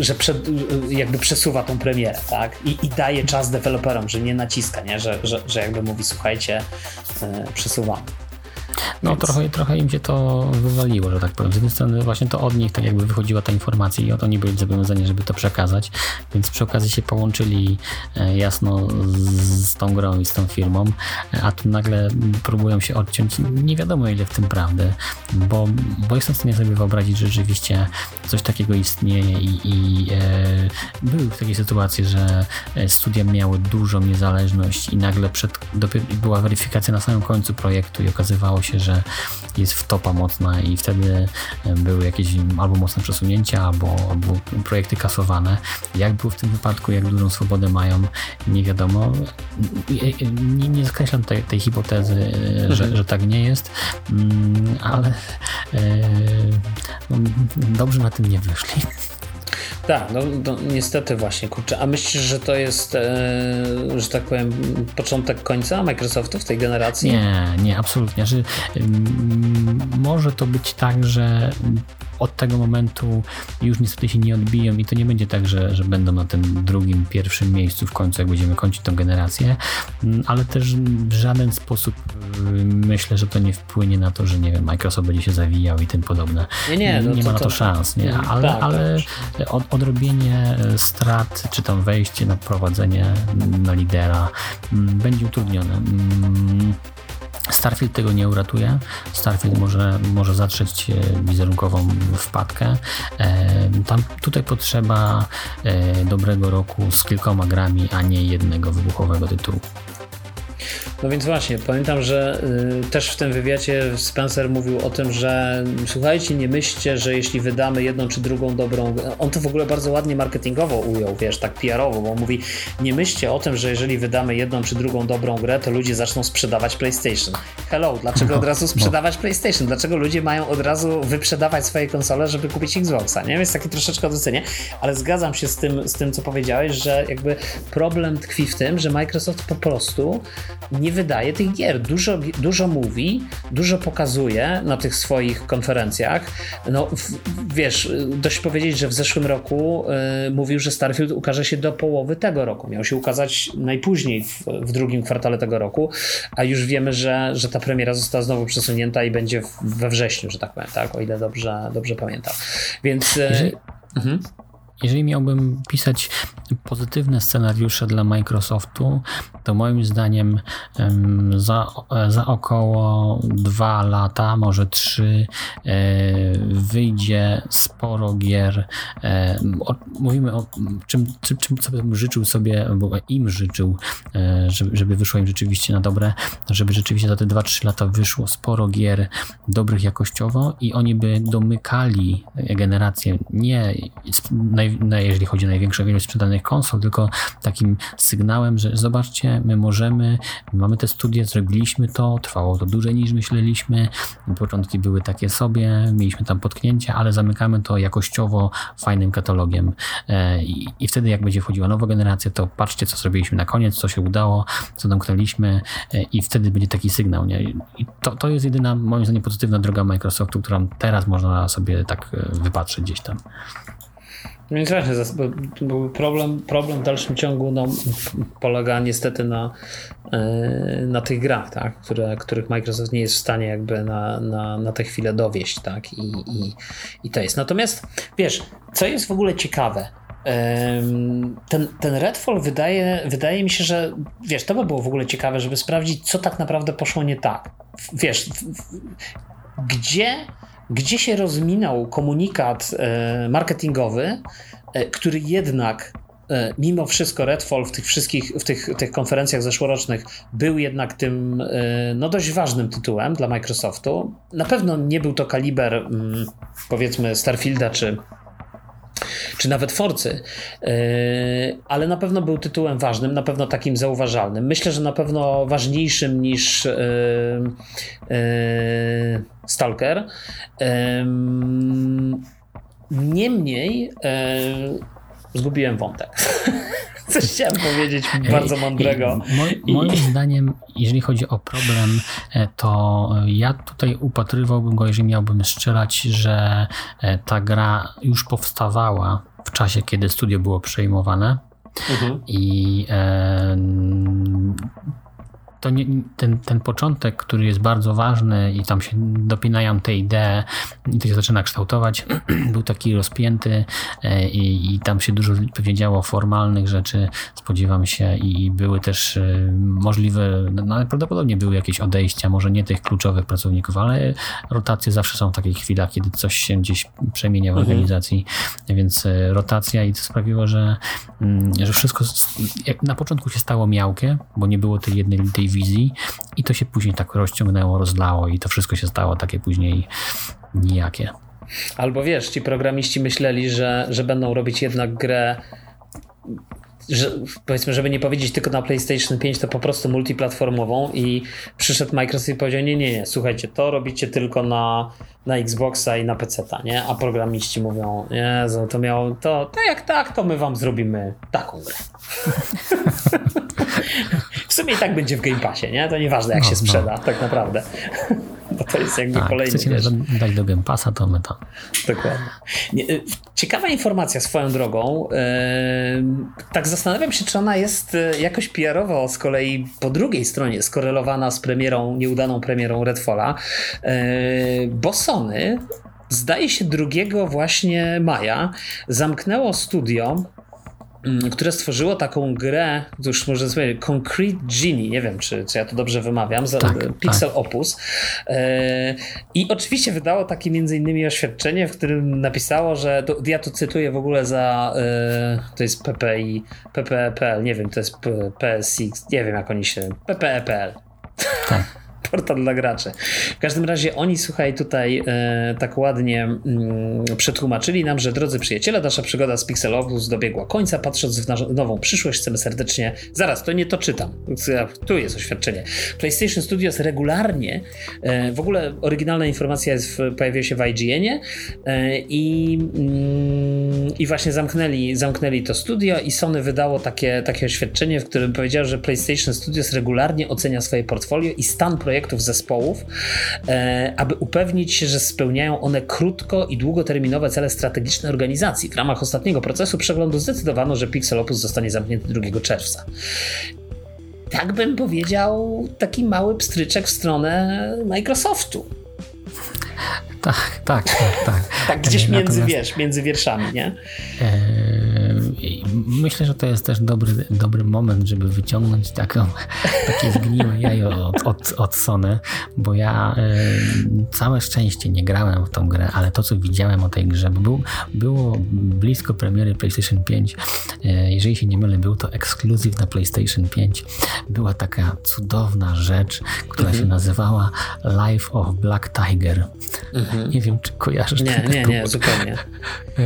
S1: że przed, jakby przesuwa tą premierę, tak? I, i daje czas deweloperom że nie naciska, nie? Że, że, że jakby mówi, słuchajcie, yy, przesuwamy.
S2: No Więc... trochę, trochę im się to wywaliło, że tak powiem. Z jednej strony właśnie to od nich tak jakby wychodziła ta informacja i oni byli zobowiązani, żeby to przekazać, więc przy okazji się połączyli e, jasno z, tą grą i z tą firmą, a tu nagle próbują się odciąć. Nie wiadomo ile w tym prawdy, bo, bo jestem w stanie sobie wyobrazić, że rzeczywiście coś takiego istnieje i, i e, były takie sytuacje, że e, studia miały dużą niezależność i nagle przed, była weryfikacja na samym końcu projektu i okazywało się, że jest wtopa mocna i wtedy były jakieś albo mocne przesunięcia, albo, albo projekty kasowane. Jak było w tym wypadku, jak dużą swobodę mają, nie wiadomo. Nie, nie skreślam tej, tej hipotezy, że, mhm. że tak nie jest, mm, ale no, dobrze na tym nie wyszli.
S1: Tak, no, no, niestety właśnie, kurczę. A myślisz, że to jest, e, że tak powiem, początek końca Microsoftu w tej generacji?
S2: Nie, nie, absolutnie. Że, mm, może to być tak, że od tego momentu już niestety się nie odbiją i to nie będzie tak, że, że będą na tym drugim, pierwszym miejscu w końcu, jak będziemy kończyć tę generację, mm, ale też w żaden sposób y, myślę, że to nie wpłynie na to, że nie wiem, Microsoft będzie się zawijał i tym podobne. Nie, nie, no nie ma na to, to szans, nie? Mm, ale, tak, ale tak. Od, odrobienie e, strat, czy tam wejście na prowadzenie na lidera mm, będzie utrudnione. Starfield tego nie uratuje. Starfield może, może zatrzeć e, wizerunkową wpadkę. E, tam tutaj potrzeba e, dobrego roku z kilkoma grami, a nie jednego wybuchowego tytułu.
S1: No więc właśnie, pamiętam, że y, też w tym wywiadzie Spencer mówił o tym, że słuchajcie, nie myślcie, że jeśli wydamy jedną czy drugą dobrą, on to w ogóle bardzo ładnie marketingowo ujął, wiesz, tak PR-owo, bo mówi, nie myślcie o tym, że jeżeli wydamy jedną czy drugą dobrą grę, to ludzie zaczną sprzedawać PlayStation. Hello, dlaczego od razu sprzedawać PlayStation? Dlaczego ludzie mają od razu wyprzedawać swoje konsole, żeby kupić Xboxa, nie? Więc takie troszeczkę odwrócenie, ale zgadzam się z tym, z tym, co powiedziałeś, że jakby problem tkwi w tym, że Microsoft po prostu nie wydaje tych gier. Dużo, dużo mówi, dużo pokazuje na tych swoich konferencjach. No, w, wiesz, dość powiedzieć, że w zeszłym roku y, mówił, że Starfield ukaże się do połowy tego roku. Miał się ukazać najpóźniej w, w, drugim kwartale tego roku, a już wiemy, że, że ta premiera została znowu przesunięta i będzie we wrześniu, że tak powiem, tak, o ile dobrze, dobrze pamiętam. Więc. Y. Mhm.
S2: Jeżeli miałbym pisać pozytywne scenariusze dla Microsoftu, to moim zdaniem za, za około dwa lata, może trzy, e, wyjdzie sporo gier. E, mówimy o czym, czym, czym sobie życzył sobie, bo im życzył, e, żeby, żeby wyszło im rzeczywiście na dobre, żeby rzeczywiście za te 2-3 lata wyszło sporo gier dobrych jakościowo i oni by domykali generację nie naj, jeżeli chodzi o największą ilość sprzedanych konsol, tylko takim sygnałem, że zobaczcie, my możemy, mamy te studia, zrobiliśmy to, trwało to dłużej niż myśleliśmy, początki były takie sobie, mieliśmy tam potknięcia, ale zamykamy to jakościowo fajnym katalogiem e, i, i wtedy jak będzie wchodziła nowa generacja, to patrzcie, co zrobiliśmy na koniec, co się udało, co domknęliśmy e, i wtedy będzie taki sygnał. Nie? I to, to jest jedyna, moim zdaniem, pozytywna droga Microsoftu, którą teraz można sobie tak e, wypatrzeć gdzieś tam.
S1: No więc właśnie, bo problem, problem w dalszym ciągu no, polega niestety na, e, na tych grach, tak? Które, których Microsoft nie jest w stanie jakby na, na, na tę chwilę dowieść, tak? I, i, I to jest. Natomiast wiesz, co jest w ogóle ciekawe, ten, ten Redfall wydaje, wydaje mi się, że wiesz, to by było w ogóle ciekawe, żeby sprawdzić, co tak naprawdę poszło nie tak. Wiesz, gdzie gdzie się rozminął komunikat e, marketingowy, e, który jednak e, mimo wszystko Redfall w tych wszystkich, w tych, tych konferencjach zeszłorocznych był jednak tym no dość ważnym tytułem dla Microsoftu. Na pewno nie był to kaliber mm, powiedzmy Starfielda czy czy nawet Forcy, ale na pewno był tytułem ważnym, na pewno takim zauważalnym. Myślę, że na pewno ważniejszym niż Stalker. Niemniej zgubiłem wątek. Coś chciałem powiedzieć bardzo mądrego.
S2: Mo, moim I... zdaniem, jeżeli chodzi o problem, e, to ja tutaj upatrywałbym go, jeżeli miałbym strzelać, że e, ta gra już powstawała w czasie, kiedy studio było przejmowane. Mhm. I e, to nie, ten, ten początek, który jest bardzo ważny i tam się dopinają te idee i to się zaczyna kształtować, był taki rozpięty e, i, i tam się dużo pewnie działo formalnych rzeczy, spodziewam się i były też e, możliwe, no prawdopodobnie były jakieś odejścia, może nie tych kluczowych pracowników, ale rotacje zawsze są w takich chwilach, kiedy coś się gdzieś przemienia w mhm. organizacji, więc e, rotacja i to sprawiło, że, mm, że wszystko na początku się stało miałkie, bo nie było tej jednej tej wizji i to się później tak rozciągnęło, rozlało i to wszystko się stało takie później nijakie.
S1: Albo wiesz, ci programiści myśleli, że, że będą robić jednak grę że, powiedzmy, żeby nie powiedzieć tylko na PlayStation 5, to po prostu multiplatformową i przyszedł Microsoft i powiedział, nie, nie, nie, słuchajcie, to robicie tylko na, na Xboxa i na PC, nie? A programiści mówią, nie, to miało, to, to jak tak, to my wam zrobimy taką grę. w sumie i tak będzie w Game Passie, nie? To nieważne jak no, się no. sprzeda, no. tak naprawdę. Bo to jest jakby
S2: tak,
S1: kolejny.
S2: Chcecie wiesz. dać do Game Passa, to my tam.
S1: Dokładnie. Y, ciekawa informacja swoją drogą. Tak zastanawiam się, czy ona jest y, jakoś PR-owo z kolei po drugiej stronie skorelowana z premierą, nieudaną premierą Redfalla, bo Sony zdaje się 2 właśnie maja zamknęło studio które stworzyło taką grę, już może sobie Concrete Genie, nie wiem czy, czy ja to dobrze wymawiam, tak, Pixel tak. Opus. E, I oczywiście wydało takie między innymi oświadczenie, w którym napisało, że to, ja tu cytuję w ogóle za e, to jest PPI, PPE.pl, nie wiem, to jest PSX, nie wiem jak oni się, PPE.pl. Tak portal dla graczy. W każdym razie oni, słuchaj, tutaj e, tak ładnie mm, przetłumaczyli nam, że drodzy przyjaciele, nasza przygoda z Pixelopus dobiegła końca. Patrząc w nową przyszłość, chcemy serdecznie. Zaraz, to nie to czytam. Tu jest oświadczenie. PlayStation Studios regularnie, e, w ogóle oryginalna informacja jest w, pojawiła się w IGN-ie e, i, mm, i właśnie zamknęli, zamknęli to studio i Sony wydało takie, takie oświadczenie, w którym powiedział, że PlayStation Studios regularnie ocenia swoje portfolio i stan projektu projektów zespołów, e, aby upewnić się, że spełniają one krótko i długoterminowe cele strategiczne organizacji. W ramach ostatniego procesu przeglądu zdecydowano, że Pixel Opus zostanie zamknięty 2 czerwca tak bym powiedział, taki mały pstryczek w stronę Microsoftu.
S2: Tak, tak, tak.
S1: Tak, tak gdzieś między, Natomiast, wiesz, między wierszami, nie? E,
S2: myślę, że to jest też dobry, dobry moment, żeby wyciągnąć taką, takie zgniłe jajo od, od, od Sony, bo ja e, całe szczęście nie grałem w tą grę, ale to, co widziałem o tej grze, bo był, było blisko premiery PlayStation 5, e, jeżeli się nie mylę, był to ekskluzyw na PlayStation 5. Była taka cudowna rzecz, która mhm. się nazywała Life of Black Tiger. Mhm. Nie wiem, czy kojarzysz
S1: Nie, nie, nie, zupełnie. E,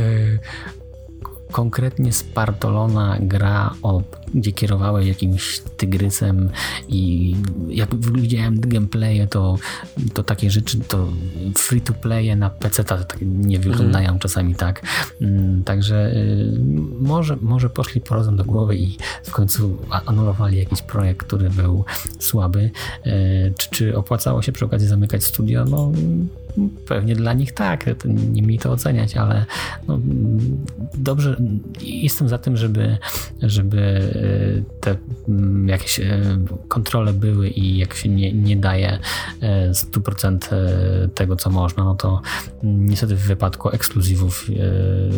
S2: konkretnie spartolona gra, o, gdzie kierowałeś jakimś tygrysem i jak widziałem gameplaye, to, to takie rzeczy, to free to play na PC tak nie wyglądają mhm. czasami tak. Mm, także y, może, może poszli po rozum do głowy i w końcu anulowali jakiś projekt, który był słaby. Y, czy, czy opłacało się przy okazji zamykać studio? No pewnie dla nich tak, nie mi to oceniać, ale no, dobrze, jestem za tym, żeby, żeby e, te mm, jakieś e, kontrole były i jak się nie, nie daje 100% e, tego, co można, no to niestety w wypadku ekskluzywów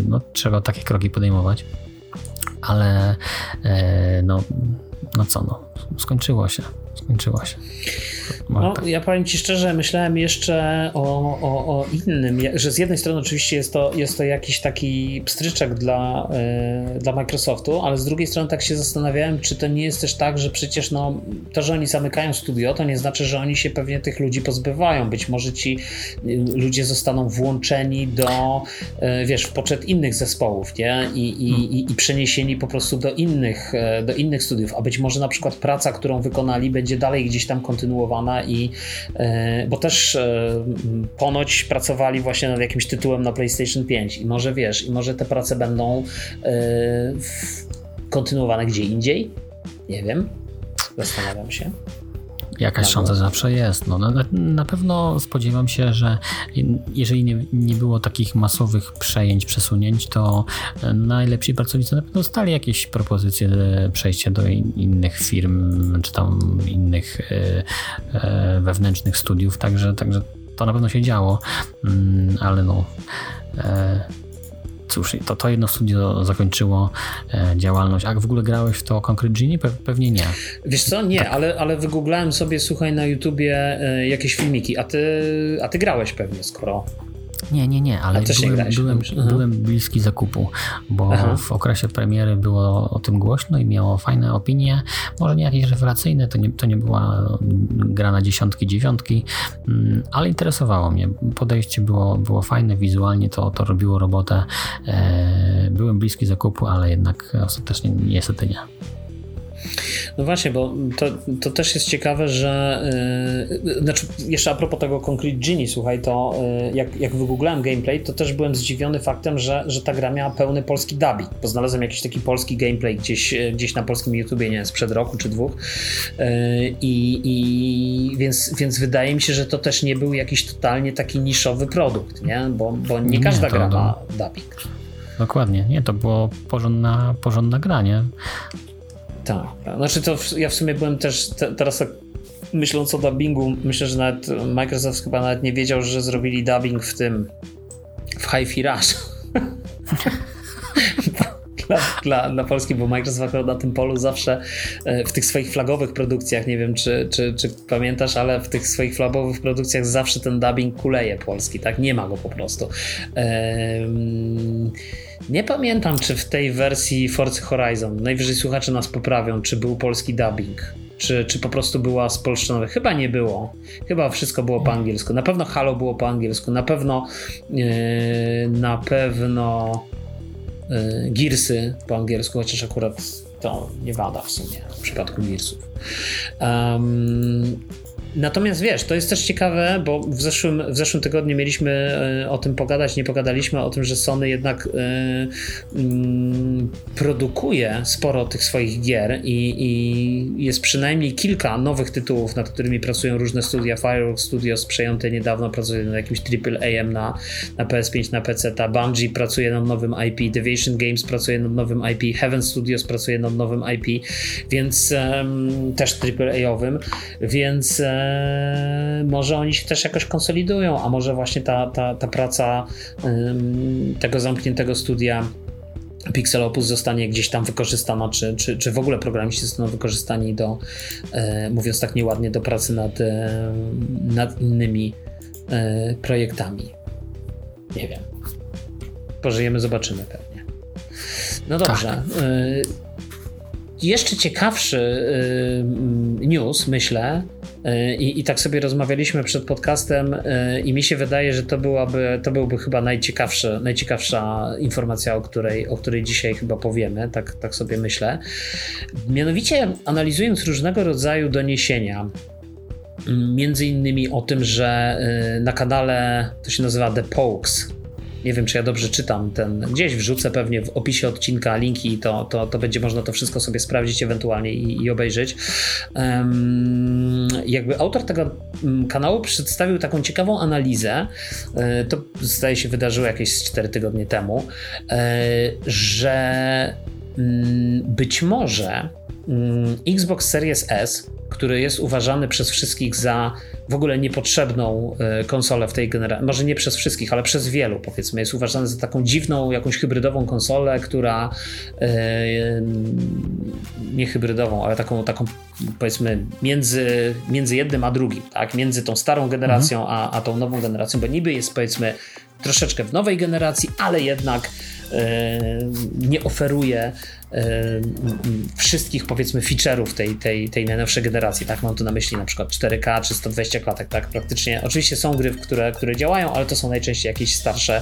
S2: no, trzeba takie kroki podejmować, ale no, no co, no, skończyło się skończyło się.
S1: No, ja powiem Ci szczerze, myślałem jeszcze o, o, o, innym, że z jednej strony oczywiście jest to, jest to jakiś taki pstryczek dla, yy, dla Microsoftu, ale z drugiej strony tak się zastanawiałem, czy to nie jest też tak, że przecież no, to, że oni zamykają studio, to nie znaczy, że oni się pewnie tych ludzi pozbywają. Być może ci y, ludzie zostaną włączeni do, yy, wiesz, w poczet innych zespołów, nie? I, i, hmm. i, i przeniesieni po prostu do innych, yy, do innych studiów, a być może na przykład praca, którą wykonali, będzie dalej gdzieś tam kontynuowana i e, bo też e, ponoć pracowali właśnie nad jakimś tytułem na PlayStation 5 i może wiesz, i może te prace będą e, kontynuowane gdzie indziej? Nie wiem. Zastanawiam się.
S2: Jakaś szansa zawsze jest. No, na, na, pewno spodziewam się, że jeżeli nie, nie było takich masowych przejęć, przesunięć, to najlepsi pracownicy na pewno dostali jakieś propozycje przejścia do innych firm, czy tam innych e, e, wewnętrznych studiów, także, także to na pewno się działo, mm, ale no. E, cóż, to, to jedno studio zakończyło e, działalność. A w ogóle grałeś w to Concrete Genie? Pe pewnie nie.
S1: Wiesz co, nie, tak. ale, ale wygooglałem sobie, słuchaj, na YouTubie e, jakieś filmiki, a ty, a ty grałeś pewnie, skoro
S2: Nie, nie, nie, ale byłem, byłem, byłem, bliski zakupu, bo Aha. w okresie premiery było o tym głośno i miało fajne opinie. Może nie jakieś rewelacyjne, to nie, to nie była gra na dziesiątki, dziewiątki, mm, ale interesowało mnie. Podejście było, było fajne, wizualnie to, to robiło robotę. E, byłem bliski zakupu, ale jednak ostatecznie niestety nie.
S1: No właśnie, bo to, to też jest ciekawe, że yy, znaczy jeszcze a propos tego Concrete Genie, słuchaj, to yy, jak, jak wygooglałem gameplay, to też byłem zdziwiony faktem, że, że ta gra miała pełny polski dubbing, bo znalazłem jakiś taki polski gameplay gdzieś, gdzieś na polskim YouTubie, nie wiem, sprzed roku czy dwóch yy, i, i więc, więc wydaje mi się, że to też nie był jakiś totalnie taki niszowy produkt, nie? Bo, bo nie każda nie, gra ma dubbing.
S2: Dokładnie, nie, to było porządna, porządna gra, nie?
S1: Tak. Znaczy to ja w sumie byłem też te, teraz tak myśląc o dubbingu, myślę, że nawet Microsoft chyba nawet nie wiedział, że zrobili dubbing w tym w Hi-Fi Rush. dla, dla, dla Polski, bo Microsoft na tym polu zawsze e, w tych swoich flagowych produkcjach, nie wiem czy, czy, czy pamiętasz, ale w tych swoich flagowych produkcjach zawsze ten dubbing kuleje polski, tak? Nie ma go po prostu. Ehm, nie pamiętam, czy w tej wersji Forza Horizon, najwyżej słuchacze nas poprawią, czy był polski dubbing. Czy, czy po prostu była spolszczona? Chyba nie było. Chyba wszystko było po angielsku. Na pewno Halo było po angielsku. Na pewno yy, na pewno Gearsy po angielsku, chociaż akurat to nie wada w sumie w przypadku Gearsów. Um, Natomiast wiesz, to jest też ciekawe, bo w zeszłym, w zeszłym tygodniu mieliśmy e, o tym pogadać, nie pogadaliśmy o tym, że Sony jednak y, y, produkuje sporo tych swoich gier i, i, jest przynajmniej kilka nowych tytułów, nad którymi pracują różne studia. Fireworks Studios przejęte niedawno pracuje nad jakimś AAA na, na PS5, na PC. Ta Bungie pracuje nad nowym IP, Deviation Games pracuje nad nowym IP, Heaven Studios pracuje nad nowym IP, więc um, też AAA-owym, więc może oni się też jakoś konsolidują, a może właśnie ta, ta, ta praca tego zamkniętego studia Pixel Opus zostanie gdzieś tam wykorzystana, czy, czy, czy w ogóle programiści zostaną wykorzystani do, e, mówiąc tak nieładnie, do pracy nad, e, nad innymi e, projektami. Nie wiem. Pożyjemy, zobaczymy pewnie. No dobrze. Tak. Jeszcze ciekawszy news, myślę, i, I tak sobie rozmawialiśmy przed podcastem e, i mi się wydaje, że to byłaby, to byłby chyba najciekawsza, najciekawsza informacja, o której, o której dzisiaj chyba powiemy, tak, tak sobie myślę. Mianowicie analizując różnego rodzaju doniesienia, między innymi o tym, że e, na kanale, to się nazywa The Pokes, nie wiem, czy ja dobrze czytam ten. Gdzieś wrzucę pewnie w opisie odcinka linki, to, to, to będzie można to wszystko sobie sprawdzić ewentualnie i, i obejrzeć. Um, jakby autor tego mm, kanału przedstawił taką ciekawą analizę. E, to zdaje się wydarzyło jakieś 4 tygodnie temu, e, że mm, być może Xbox Series S, który jest uważany przez wszystkich za w ogóle niepotrzebną e, konsolę w tej generacji. Może nie przez wszystkich, ale przez wielu, powiedzmy. Jest uważany za taką dziwną, jakąś hybrydową konsolę, która e, nie hybrydową, ale taką, taką powiedzmy między, między jednym a drugim, tak? Między tą starą generacją mhm. a, a tą nową generacją, bo niby jest powiedzmy troszeczkę w nowej generacji, ale jednak e, nie oferuje wszystkich powiedzmy feature'ów tej, tej, tej najnowszej generacji, tak? Mam tu na myśli na przykład 4K czy 120 klatek, tak? Praktycznie, oczywiście są gry, które, które działają, ale to są najczęściej jakieś starsze,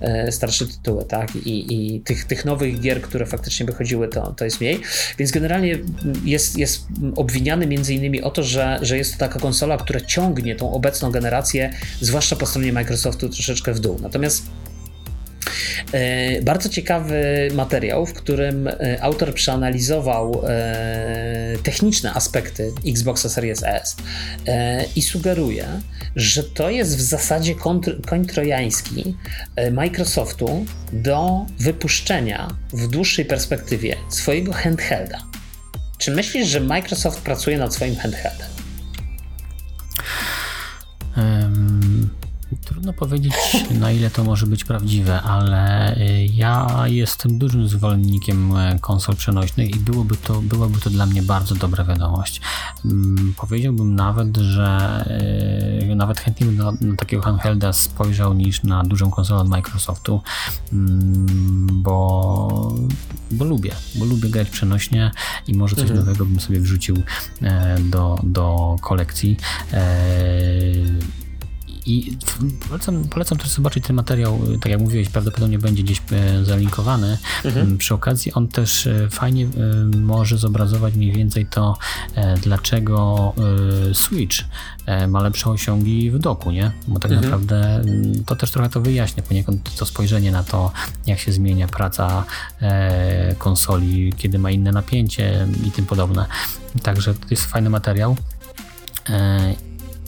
S1: e, starsze tytuły, tak? I, i tych, tych nowych gier, które faktycznie wychodziły, to, to jest mniej, więc generalnie jest, jest obwiniany między innymi o to, że, że jest to taka konsola, która ciągnie tą obecną generację, zwłaszcza po stronie Microsoftu troszeczkę w dół. Natomiast bardzo ciekawy materiał, w którym e, autor przeanalizował e, techniczne aspekty Xboxa Series S i sugeruje, że to jest w zasadzie koń trojański Microsoftu do wypuszczenia w dłuższej perspektywie swojego handhelda. Czy myślisz, że Microsoft pracuje nad swoim handheldem?
S2: Trudno powiedzieć, na ile to może być prawdziwe, ale y, ja jestem dużym zwolennikiem e, konsol przenośnych i byłoby to, byłaby to dla mnie bardzo dobra wiadomość. Mm, powiedziałbym nawet, że y, nawet chętnie bym na, na takiego handhelda spojrzał niż na dużą konsolę od Microsoftu, mm, bo, bo lubię, bo lubię grać przenośnie i może coś mhm. nowego bym sobie wrzucił e, do, do kolekcji. I polecam, polecam też zobaczyć ten materiał, tak jak mówiłeś, prawdopodobnie będzie gdzieś e, zalinkowany. Mhm. Mm, przy okazji on też e, fajnie e, może zobrazować mniej więcej to, dlaczego Switch ma lepsze osiągi w doku, nie? Bo tak mhm. naprawdę mm, to też trochę to wyjaśnia poniekąd to spojrzenie na to, jak się zmienia praca konsoli, kiedy ma inne napięcie i tym podobne. Także to jest fajny materiał.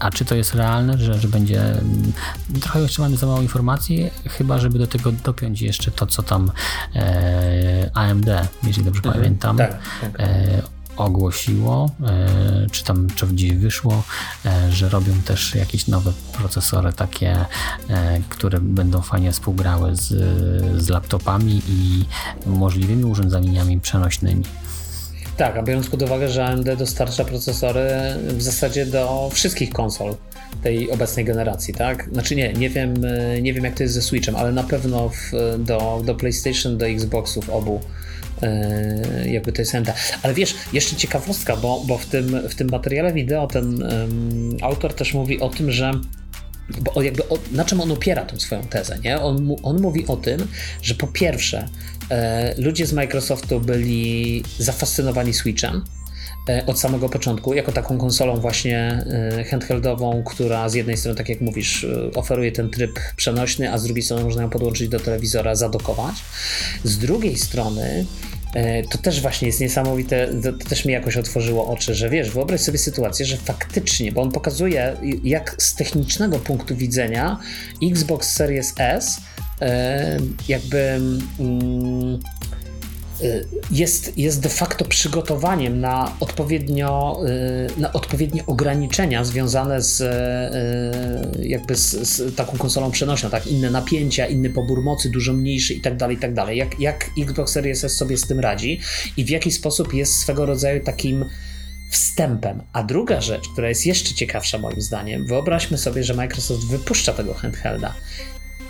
S2: A czy to jest realne, że, że będzie. Mm, trochę jeszcze mamy za mało informacji, chyba żeby do tego dopiąć jeszcze to, co tam e, AMD, jeśli dobrze mhm, pamiętam. Tak, tak. E, ogłosiło, e, czy tam czy gdzieś wyszło, e, że robią też jakieś nowe procesory takie, e, które będą fajnie współgrały z, z laptopami i możliwymi urządzeniami przenośnymi.
S1: Tak, a biorąc pod uwagę, że AMD dostarcza procesory w zasadzie do wszystkich konsol tej obecnej generacji, tak? Znaczy nie, nie wiem, nie wiem jak to jest ze Switchem, ale na pewno w, do, do PlayStation, do Xboxów obu e, jakby to jest AMD. Ale wiesz, jeszcze ciekawostka, bo, bo w, tym, w tym materiale wideo ten um, autor też mówi o tym, że bo jakby o, na czym on opiera tą swoją tezę, nie? On, on mówi o tym, że po pierwsze e, ludzie z Microsoftu byli zafascynowani Switchem, e, od samego początku, jako taką konsolą właśnie e, handheldową, która z jednej strony, tak jak mówisz, e, oferuje ten tryb przenośny, a z drugiej strony można ją podłączyć do telewizora, zadokować. Z drugiej strony E, to też właśnie jest niesamowite, to, też mi jakoś otworzyło oczy, że wiesz, wyobraź sobie sytuację, że faktycznie, bo on pokazuje, jak z technicznego punktu widzenia Xbox Series S e, jakby. Mm, Y, jest, jest de facto przygotowaniem na odpowiednio, y, na odpowiednie ograniczenia związane z jakby z, z taką konsolą przenośną, tak? Inne napięcia, inny pobór mocy, dużo mniejszy i tak dalej, i tak dalej. Jak, jak Xbox Series S sobie z tym radzi i w jaki sposób jest swego rodzaju takim wstępem. A druga rzecz, która jest jeszcze ciekawsza moim zdaniem, wyobraźmy sobie, że Microsoft wypuszcza tego handhelda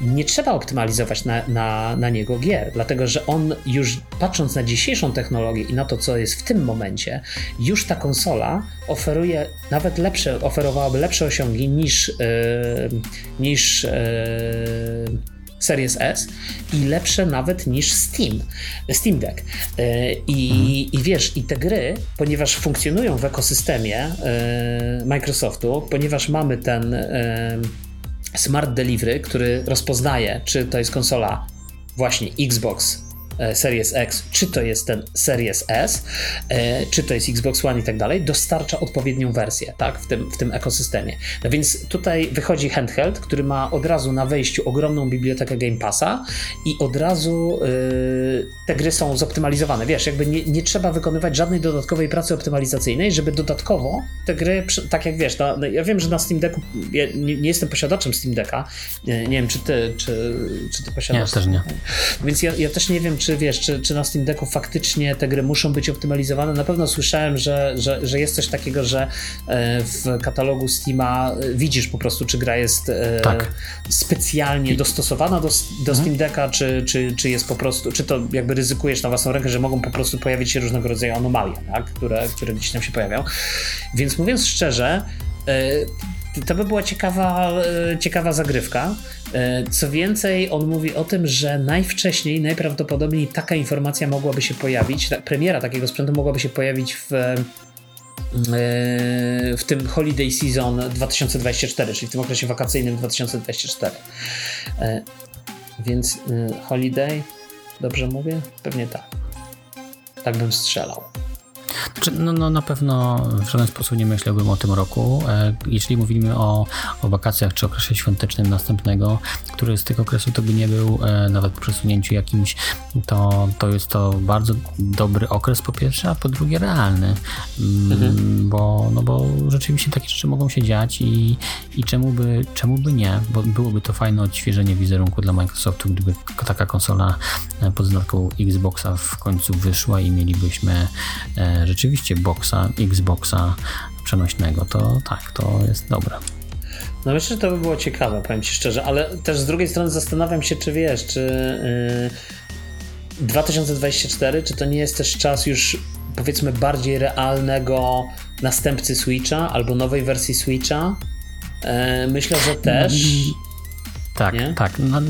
S1: nie trzeba optymalizować na, na, na niego gier, dlatego że on już patrząc na dzisiejszą technologię i na to, co jest w tym momencie, już ta konsola oferuje nawet lepsze, oferowałaby lepsze osiągi niż, yy, niż yy, Series S i lepsze nawet niż Steam, Steam Deck. I, mhm. I wiesz, i te gry, ponieważ funkcjonują w ekosystemie Microsoftu, ponieważ mamy ten Smart Delivery, który rozpoznaje, czy to jest konsola właśnie Xbox Series X, czy to jest ten Series S, e, czy to jest Xbox One i tak dalej, dostarcza odpowiednią wersję tak, w, tym, w tym ekosystemie. No więc tutaj wychodzi handheld, który ma od razu na wejściu ogromną bibliotekę Game Passa i od razu yy, te gry są zoptymalizowane. Wiesz, jakby nie, nie trzeba wykonywać żadnej dodatkowej pracy optymalizacyjnej, żeby dodatkowo te gry, tak jak wiesz, no, no ja wiem, że na Steam Decku, ja nie, nie, jestem posiadaczem Steam Decka, nie, nie wiem, czy ty, czy, czy ty posiadasz.
S2: Ja też nie.
S1: Więc ja, ja też nie wiem, czy czy wiesz, czy, czy na Steam Decku faktycznie te gry muszą być optymalizowane. Na pewno słyszałem, że, że, że jest coś takiego, że e, w katalogu Steama e, widzisz po prostu, czy gra jest e, tak. specjalnie dostosowana do, do mhm. Steam Decka, czy, czy, czy jest po prostu, czy to jakby ryzykujesz na własną rękę, że mogą po prostu pojawić się różnego rodzaju anomalie, tak? które, które gdzieś tam się pojawią. Więc mówiąc szczerze, to by była ciekawa, ciekawa zagrywka. E, co więcej, on mówi o tym, że najwcześniej, najprawdopodobniej taka informacja mogłaby się pojawić, premiera takiego sprzętu mogłaby się pojawić w e, w tym Holiday Season 2024, czyli w tym okresie wakacyjnym 2024. Więc Holiday, dobrze mówię? Pewnie tak. Tak bym strzelał.
S2: Znaczy, no, no, na pewno w żaden sposób nie myślałbym o tym roku. E, jeśli mówimy o, o wakacjach czy okresie świątecznym następnego, który z tych okresów to by nie był, e, nawet po przesunięciu jakimś, to, to jest to bardzo dobry okres po pierwsze, a po drugie realny, mm, mhm. bo no bo rzeczywiście takie rzeczy mogą się dziać i, i czemu, by, czemu by nie, bo byłoby to fajne odświeżenie wizerunku dla Microsoftu, gdyby taka konsola e, pod znaką Xboxa w końcu wyszła i mielibyśmy e, rzeczywiście boxa, Xboxa przenośnego, to tak, to jest dobre.
S1: No myślę, że to by było ciekawe, powiem Ci szczerze, ale też z drugiej strony zastanawiam się, czy wiesz, czy yy, 2024, czy to nie jest też czas już powiedzmy bardziej realnego następcy Switcha albo nowej wersji Switcha? Yy, myślę, że też.
S2: Tak, nie? tak. No,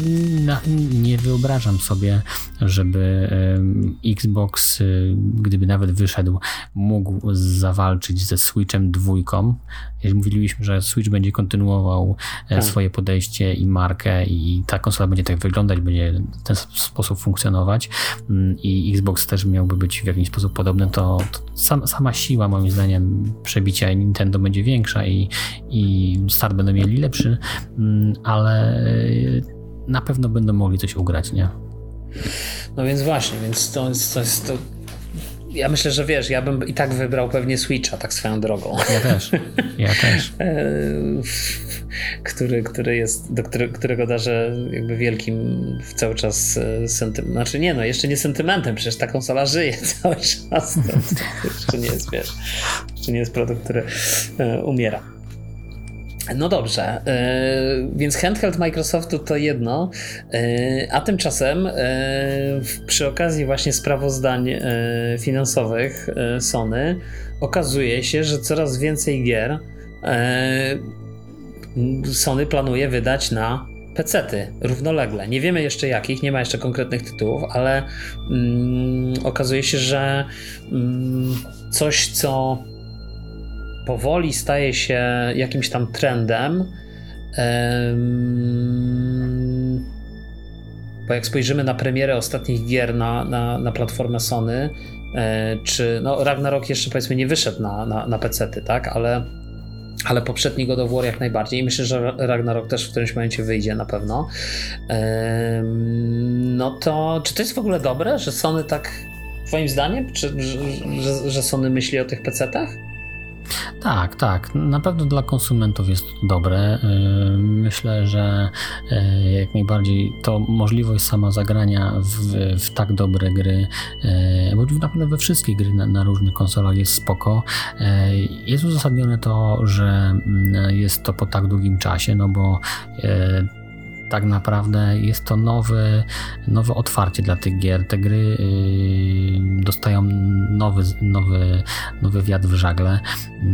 S2: nie wyobrażam sobie, żeby Xbox, y, gdyby nawet wyszedł, mógł zawalczyć ze Switchem dwójką. Mówiliśmy, że Switch będzie kontynuował e, tak. swoje podejście i markę i ta konsola będzie tak wyglądać, będzie w ten sposób funkcjonować mm, i Xbox też miałby być w jakiś sposób podobny, to, to sam, sama siła moim zdaniem przebicia Nintendo będzie większa i, i start będą mieli lepszy, mm, ale na pewno będą mogli coś ugrać, nie?
S1: No więc właśnie, więc to to jest to ja myślę, że wiesz, ja bym i tak wybrał pewnie Switcha, tak swoją drogą.
S2: Ja też. Ja też. E,
S1: który, który jest, do który, którego darzę jakby wielkim cały czas e, sentymentem. Znaczy nie, no jeszcze nie sentymentem, przecież ta konsola żyje cały czas. To, to jeszcze nie jest, wiesz, jeszcze nie jest produkt, który e, umiera. No dobrze, yy, więc handheld Microsoftu to jedno, yy, a tymczasem yy, przy okazji właśnie sprawozdań finansowych Sony okazuje się, że coraz więcej gier Sony planuje wydać na PC-ty równolegle. Nie wiemy jeszcze jakich, nie ma jeszcze konkretnych tytułów, ale mm, okazuje się, że mm, coś, co powoli staje się jakimś tam trendem. Bo jak spojrzymy na premierę ostatnich gier na, na, na platformę Sony, e, czy no Ragnarok jeszcze powiedzmy nie wyszedł na, na, na tak, ale, ale poprzedni God of War jak najbardziej i myślę, że Ragnarok też w którymś momencie wyjdzie na pewno. No to czy to jest w ogóle dobre, że Sony tak twoim zdaniem, czy, że, że, Sony myśli o tych PC-tach?
S2: Tak, tak. Na pewno dla konsumentów jest to dobre. Y, myślę, że y, jak najbardziej to możliwość sama zagrania w, w tak dobre gry, y, bo naprawdę we wszystkie gry na, na, różnych konsolach jest spoko. Jest uzasadnione to, że mm, jest to po tak długim czasie, no bo tak naprawdę jest to nowe, nowe otwarcie dla tych gier. Te gry yy, dostają nowy, nowy, nowy wiatr w żagle yy,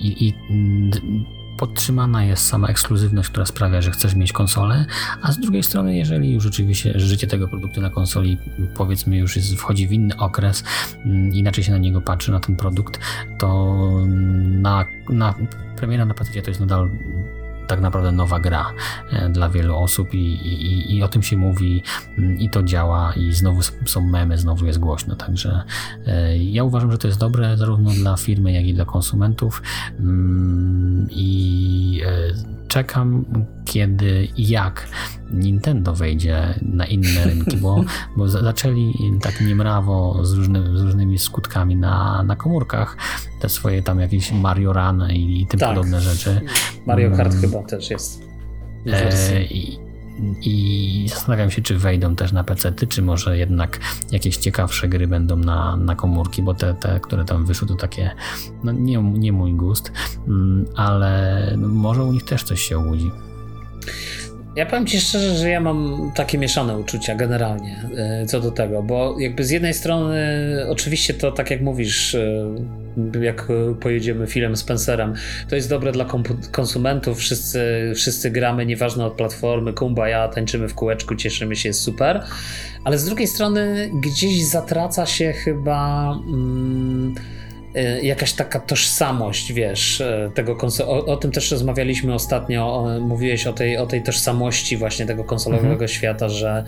S2: i podtrzymana jest sama ekskluzywność, która sprawia, że chcesz mieć konsolę, a z drugiej strony, jeżeli już rzeczywiście życie tego produktu na konsoli powiedzmy już jest, wchodzi w inny okres, yy, inaczej się na niego patrzy, na ten produkt, to na, na premiera na PC to jest nadal tak naprawdę nowa gra e, dla wielu osób i, i, i o tym się mówi mm, i to działa i znowu są memy, znowu jest głośno, także e, ja uważam, że to jest dobre zarówno dla firmy, jak i dla konsumentów. Mm, i e, czekam, kiedy i jak Nintendo wejdzie na inne rynki, bo, bo zaczęli tak niemrawo z, różny, z różnymi skutkami na, na komórkach te swoje tam jakieś Mario Run i, i tym tak. podobne rzeczy.
S1: Mario Kart hmm. chyba też jest.
S2: E, i, i zastanawiam się, czy wejdą też na PC, czy może jednak jakieś ciekawsze gry będą na, na komórki, bo te, te, które tam wyszły, to takie no nie, nie mój gust, mm, ale może u nich też coś się obudzi.
S1: Ja powiem Ci szczerze, że ja mam takie mieszane uczucia generalnie e, co do tego, bo jakby z jednej strony oczywiście to tak jak mówisz, e, jak pojedziemy filmem Spencerem, to jest dobre dla konsumentów, wszyscy, wszyscy gramy, nieważne od platformy, kumbaya, tańczymy w kółeczku, cieszymy się, jest super, ale z drugiej strony gdzieś zatraca się chyba... Mm, jakaś taka tożsamość, wiesz, y, tego konsol- o, o, tym też rozmawialiśmy ostatnio, o, mówiłeś o tej, o tej tożsamości właśnie tego konsolowego mhm. świata, że,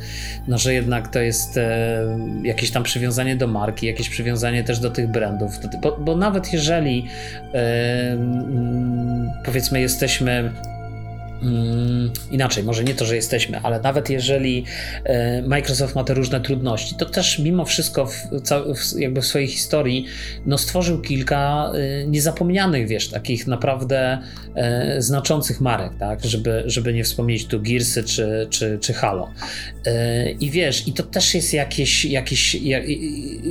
S1: no, że jednak to jest e, jakieś tam przywiązanie do marki, jakieś przywiązanie też do tych brandów, bo, bo nawet jeżeli e, powiedzmy jesteśmy Mm, inaczej, może nie to, że jesteśmy, ale nawet jeżeli e, Microsoft ma te różne trudności, to też mimo wszystko w, w, jakby w swojej historii no, stworzył kilka e, niezapomnianych, wiesz, takich naprawdę e, znaczących marek, tak, żeby, żeby nie wspomnieć tu Gearsy czy, czy, czy Halo. I wiesz, i to też jest jakiś, jakiś, jak,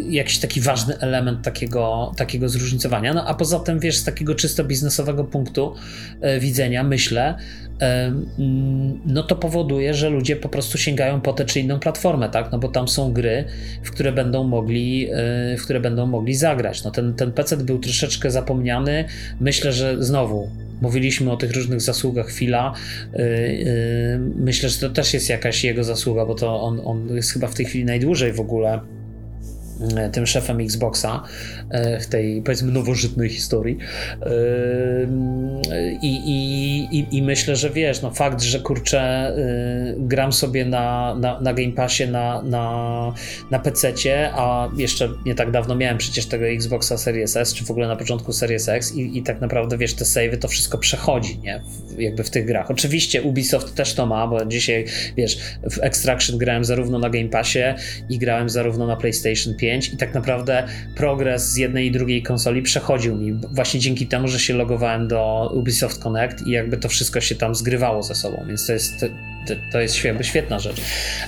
S1: jakiś taki ważny element takiego, takiego zróżnicowania. No a poza tym, wiesz, z takiego czysto biznesowego punktu widzenia, myślę, no to powoduje, że ludzie po prostu sięgają po tę czy inną platformę, tak? No bo tam są gry, w które będą mogli, e, w które będą mogli zagrać. No ten, ten PC był troszeczkę zapomniany. Myślę, że znowu mówiliśmy o tych różnych zasługach chwila. E, e, myślę, że to też jest jakaś jego zasługa, bo to on, on jest chyba w tej chwili najdłużej w ogóle tym szefem Xboxa w tej powiedzmy nowożytnej historii. I, i, i, myślę, że wiesz, no fakt, że kurczę, gram sobie na, na, na Game Passie na, na, na PC-cie, a jeszcze nie tak dawno miałem przecież tego Xboxa Series S, czy w ogóle na początku Series X i, i tak naprawdę wiesz, te savey to wszystko przechodzi, nie? Jakby w tych grach. Oczywiście Ubisoft też to ma, bo dzisiaj wiesz, w Extraction grałem zarówno na Game Passie i grałem zarówno na PlayStation 5 i tak naprawdę progres z jednej i drugiej konsoli przechodził mi. Właśnie dzięki temu, że się logowałem do Ubisoft Connect i jakby to wszystko się tam zgrywało ze sobą, więc to jest to jest świetna rzecz.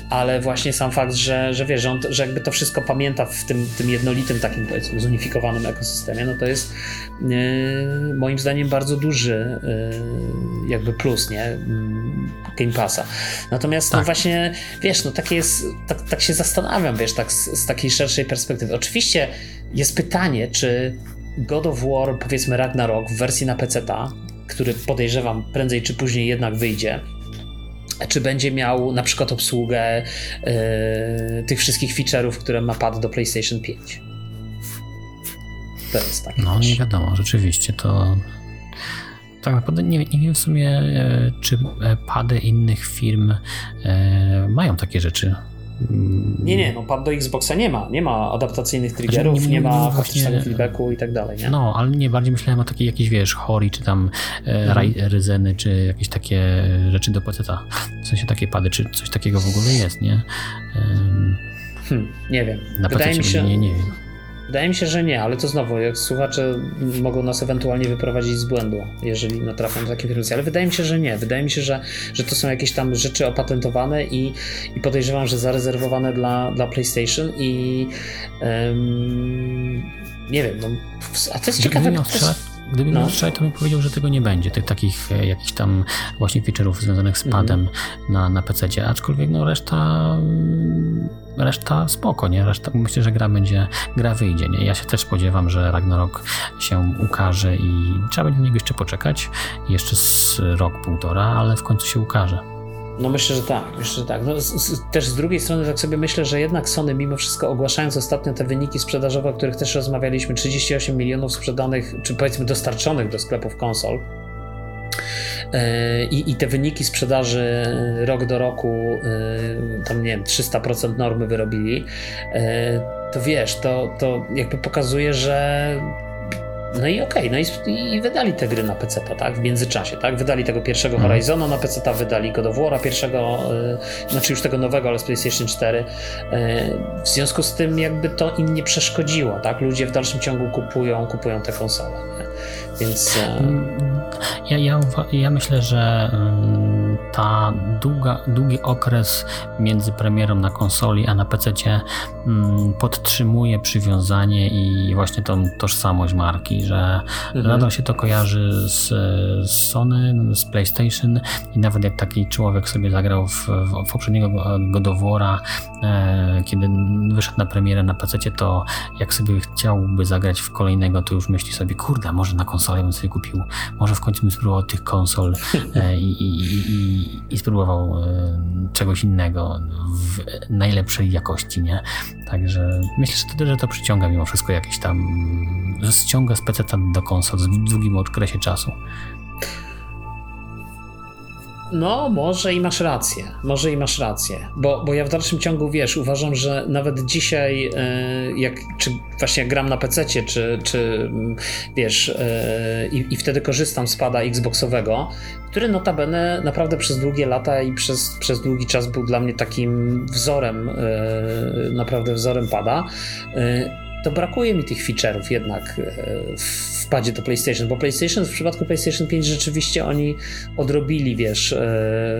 S1: Ale właśnie sam fakt, że, że wiesz, że, on, że jakby to wszystko pamięta w tym, tym jednolitym takim powiedzmy zunifikowanym ekosystemie, no to jest yy, moim zdaniem bardzo duży yy, jakby plus, nie? Mm, Game Passa. Natomiast no tak. no właśnie, wiesz, no tak jest, tak, tak się zastanawiam, wiesz, tak z, z takiej szerszej perspektywy. Oczywiście jest pytanie, czy God of War, powiedzmy Ragnarok w wersji na PC, który podejrzewam prędzej czy później jednak wyjdzie, czy będzie miał na przykład obsługę yy, tych wszystkich feature'ów, które ma pad do PlayStation 5.
S2: To jest tak. No nie wiadomo, rzeczywiście to tak naprawdę nie, nie wiem w sumie, e, czy pady innych firm e, mają takie rzeczy.
S1: Nie, nie, no pad do Xboxa nie ma. Nie ma adaptacyjnych znaczy, triggerów, znaczy, nie, nie, ma haptycznego feedbacku i tak dalej, nie?
S2: No, ale nie, bardziej myślałem o takiej jakieś, wiesz, Hori, czy tam e, mhm. Ryzeny, czy jakieś takie rzeczy do pc W sensie takie pady, czy coś takiego w ogóle jest, nie?
S1: Hmm, nie wiem.
S2: Na Wydaje mi się... nie, nie wiem.
S1: Wydaje mi się, że nie, ale to znowu, jak słuchacze mogą nas ewentualnie wyprowadzić z błędu, jeżeli natrafią na takie informacje, ale wydaje mi się, że nie. Wydaje mi się, że, że to są jakieś tam rzeczy opatentowane i, i podejrzewam, że zarezerwowane dla, dla PlayStation i nie wiem, no, a to jest ciekawe.
S2: Gdyby no. miał strzelać, to bym powiedział, że tego nie będzie, tych takich e, jakichś tam właśnie feature'ów związanych z padem mm. na, na PC, aczkolwiek no reszta mm, reszta spoko, nie? Reszta, myślę, że gra będzie, gra wyjdzie, nie? Ja się też spodziewam, że Ragnarok się ukaże i trzeba będzie na niego jeszcze poczekać, jeszcze z rok, półtora, ale w końcu się ukaże.
S1: No myślę, że tak, myślę, że tak. No, z, z, też z drugiej strony tak sobie myślę, że jednak Sony mimo wszystko ogłaszając ostatnio te wyniki sprzedażowe, o których też rozmawialiśmy, 38 milionów sprzedanych, czy powiedzmy dostarczonych do sklepów konsol, i, I, te wyniki sprzedaży rok do roku, e, tam nie wiem, 300% normy wyrobili, e, to wiesz, to, to jakby pokazuje, że no i okej, okay, no i, i, wydali te gry na PC, tak? W międzyczasie, tak? Wydali tego pierwszego hmm. Horizona na PC, wydali God of War, pierwszego, yy, znaczy już tego nowego, ale z PlayStation 4. Yy, w związku z tym jakby to im nie przeszkodziło, tak? Ludzie w dalszym ciągu kupują, kupują te konsole, nie? Więc...
S2: Yy... Ja, ja, ja myślę, że ta długa, długi okres między premierą na konsoli a na PC mm, podtrzymuje przywiązanie i właśnie tą tożsamość marki, że mhm. nadal się to kojarzy z, z, Sony, z PlayStation i nawet jak taki człowiek sobie zagrał w, w poprzedniego Godowora, e, kiedy wyszedł na premierę na PC, to jak sobie chciałby zagrać w kolejnego, to już myśli sobie, kurde, może na konsolę bym sobie kupił, może w końcu bym spróbował tych konsol e, i, i, i i, spróbował e, czegoś innego w najlepszej jakości, nie? Także myślę, że to, że to przyciąga mimo wszystko jakieś tam, ściąga z do konsol w długim okresie czasu.
S1: No, może i masz rację. Może i masz rację. Bo, bo ja w dalszym ciągu, wiesz, uważam, że nawet dzisiaj, e, jak, czy właśnie jak gram na PC, czy, czy wiesz, e, i, i wtedy korzystam z pada Xboxowego, który notabene naprawdę przez długie lata i przez, przez długi czas był dla mnie takim wzorem, e, naprawdę wzorem pada to brakuje mi tych feature'ów jednak w padzie do PlayStation, bo PlayStation w przypadku PlayStation 5 rzeczywiście oni odrobili, wiesz,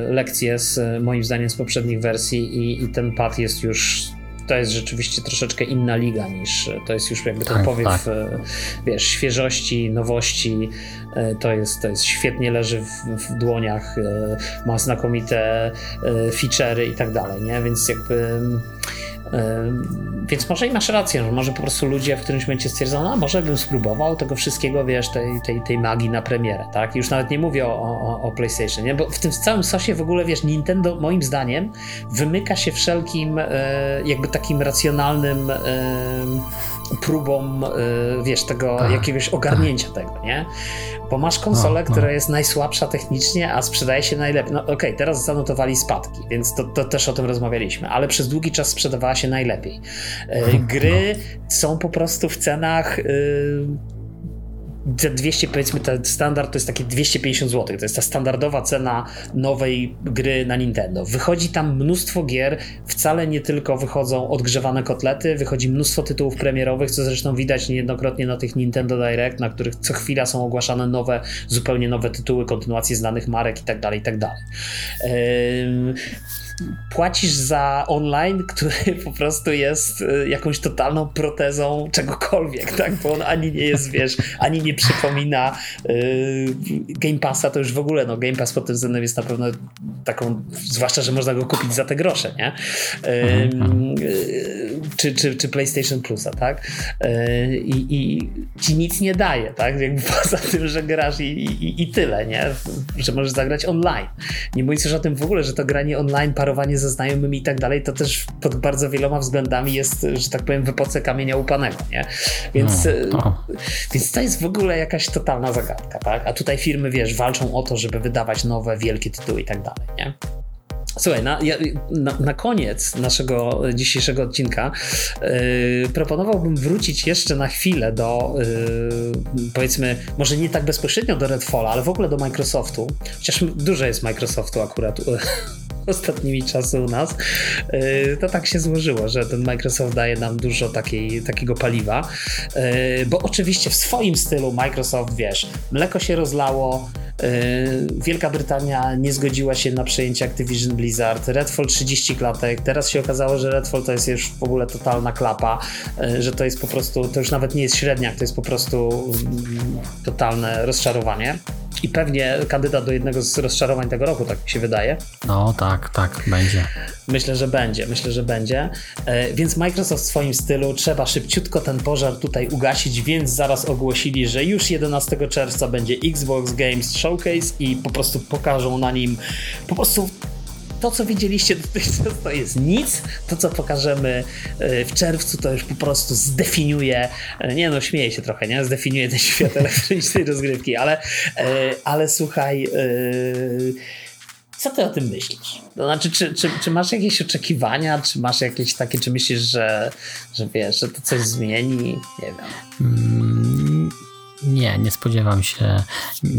S1: lekcje z moim zdaniem z poprzednich wersji i, i ten pad jest już to jest rzeczywiście troszeczkę inna liga niż to jest już jakby ten tak, powiew, tak. wiesz, świeżości, nowości. To jest, to jest świetnie leży w, w dłoniach, ma znakomite feature'y i tak dalej, nie? Więc jakby więc może i masz rację, że może po prostu ludzie w którymś momencie stwierdzono, a może bym spróbował tego wszystkiego, wiesz, tej, tej, tej magii na premierę, tak? Już nawet nie mówię o, o, o PlayStation, nie? Bo w tym całym sosie w ogóle, wiesz, Nintendo moim zdaniem wymyka się wszelkim e, jakby takim racjonalnym e, próbą, y, wiesz, tego tak, jakiegoś ogarnięcia tak. tego, nie? Bo masz konsolę, no, no. która jest najsłabsza technicznie, a sprzedaje się najlepiej. No okej, okay, teraz zanotowali spadki, więc to, to, też o tym rozmawialiśmy, ale przez długi czas sprzedawała się najlepiej. Y, gry no. są po prostu w cenach. Yy, za 200, powiedzmy, ten standard to jest takie 250 zł. To jest ta standardowa cena nowej gry na Nintendo. Wychodzi tam mnóstwo gier, wcale nie tylko wychodzą odgrzewane kotlety, wychodzi mnóstwo tytułów premierowych, co zresztą widać niejednokrotnie na tych Nintendo Direct, na których co chwila są ogłaszane nowe, zupełnie nowe tytuły, kontynuacje znanych marek i tak dalej, i tak dalej płacisz za online, który po prostu jest y, jakąś totalną protezą czegokolwiek, tak? Bo on ani nie jest, wiesz, ani nie przypomina y, Game Passa, to już w ogóle, no Game Pass pod tym względem jest na pewno taką, zwłaszcza, że można go kupić za te grosze, nie? Y, czy, czy, czy PlayStation Plusa, tak? I, I ci nic nie daje, tak? Jakby poza tym, że grasz i, i, i tyle, nie? Że możesz zagrać online. Nie mówiąc już o tym w ogóle, że to granie online, parowanie ze znajomymi i tak dalej, to też pod bardzo wieloma względami jest, że tak powiem, w epoce kamienia upanego, nie? Więc, no, no. więc to jest w ogóle jakaś totalna zagadka, tak? A tutaj firmy, wiesz, walczą o to, żeby wydawać nowe, wielkie tytuły i tak dalej, nie? Słuchaj, na, na, na, koniec naszego dzisiejszego odcinka yy, proponowałbym wrócić jeszcze na chwilę do, yy, powiedzmy, może nie tak bezpośrednio do Redfalla, ale w ogóle do Microsoftu. Chociaż dużo jest Microsoftu akurat ostatnimi czasy u nas, yy, to tak się złożyło, że ten Microsoft daje nam dużo takiej, takiego paliwa, yy, bo oczywiście w swoim stylu Microsoft, wiesz, mleko się rozlało, yy, Wielka Brytania nie zgodziła się na przejęcie Activision Blizzard, Redfall 30 klatek, teraz się okazało, że Redfall to jest już w ogóle totalna klapa, że to jest po prostu, to już nawet nie jest średniak, to jest po prostu mm, totalne rozczarowanie i pewnie kandydat do jednego z rozczarowań tego roku, tak mi się wydaje.
S2: No tak, tak, będzie.
S1: Myślę, że będzie, myślę, że będzie. E, więc Microsoft w swoim stylu trzeba szybciutko ten pożar tutaj ugasić, więc zaraz ogłosili, że już 11 czerwca będzie Xbox Games Showcase i po prostu pokażą na nim po prostu to, co widzieliście dotychczas, to jest nic. To, co pokażemy e, w czerwcu, to już po prostu zdefiniuje, e, nie no, śmieję się trochę, nie? Zdefiniuje ten świat elektronicznej rozgrywki, ale, e, ale słuchaj, co ty o tym myślisz? To znaczy, czy, czy, czy masz jakieś oczekiwania, czy masz jakieś takie, czy myślisz, że, że wiesz, że to coś zmieni? Nie wiem.
S2: Nie, nie spodziewam się,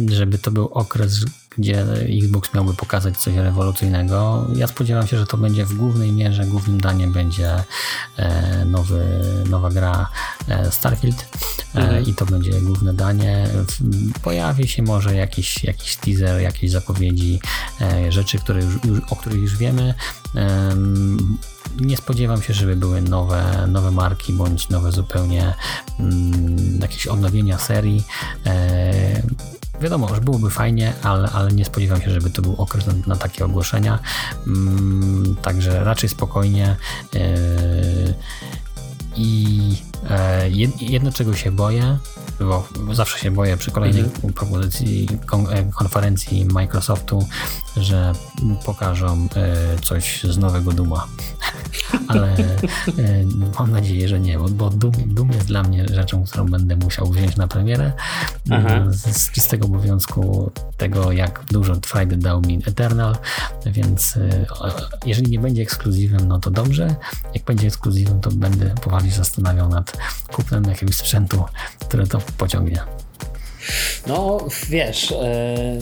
S2: żeby to był okres, gdzie Xbox miałby pokazać coś rewolucyjnego. Ja spodziewam się, że to będzie w głównej mierze, głównym daniem będzie e, nowy, nowa gra e, Starfield e, mhm. i to będzie główne danie. Pojawi się może jakiś, jakiś teaser, jakieś zapowiedzi, rzeczy, które już, już, o których już wiemy. Nie spodziewam się, żeby były nowe, nowe marki bądź nowe zupełnie mm, jakieś odnowienia serii. E, wiadomo, że byłoby fajnie, ale, ale nie spodziewam się, żeby to był okres na, na takie ogłoszenia. Mm, także raczej spokojnie. E, I e, jedno, czego się boję, bo zawsze się boję przy kolejnej mhm. propozycji kon konferencji Microsoftu, że pokażą coś z nowego Duma. Ale mam nadzieję, że nie, bo Doom, Doom jest dla mnie rzeczą, którą będę musiał wziąć na premierę Aha. z, z czystego obowiązku tego, jak dużo frajdy dał mi Eternal, więc y, jeżeli nie będzie ekskluzywem, no to dobrze. Jak będzie ekskluzywem, to będę poważnie zastanawiał nad kupnem jakiegoś sprzętu, który to pociągnie.
S1: No, wiesz, e,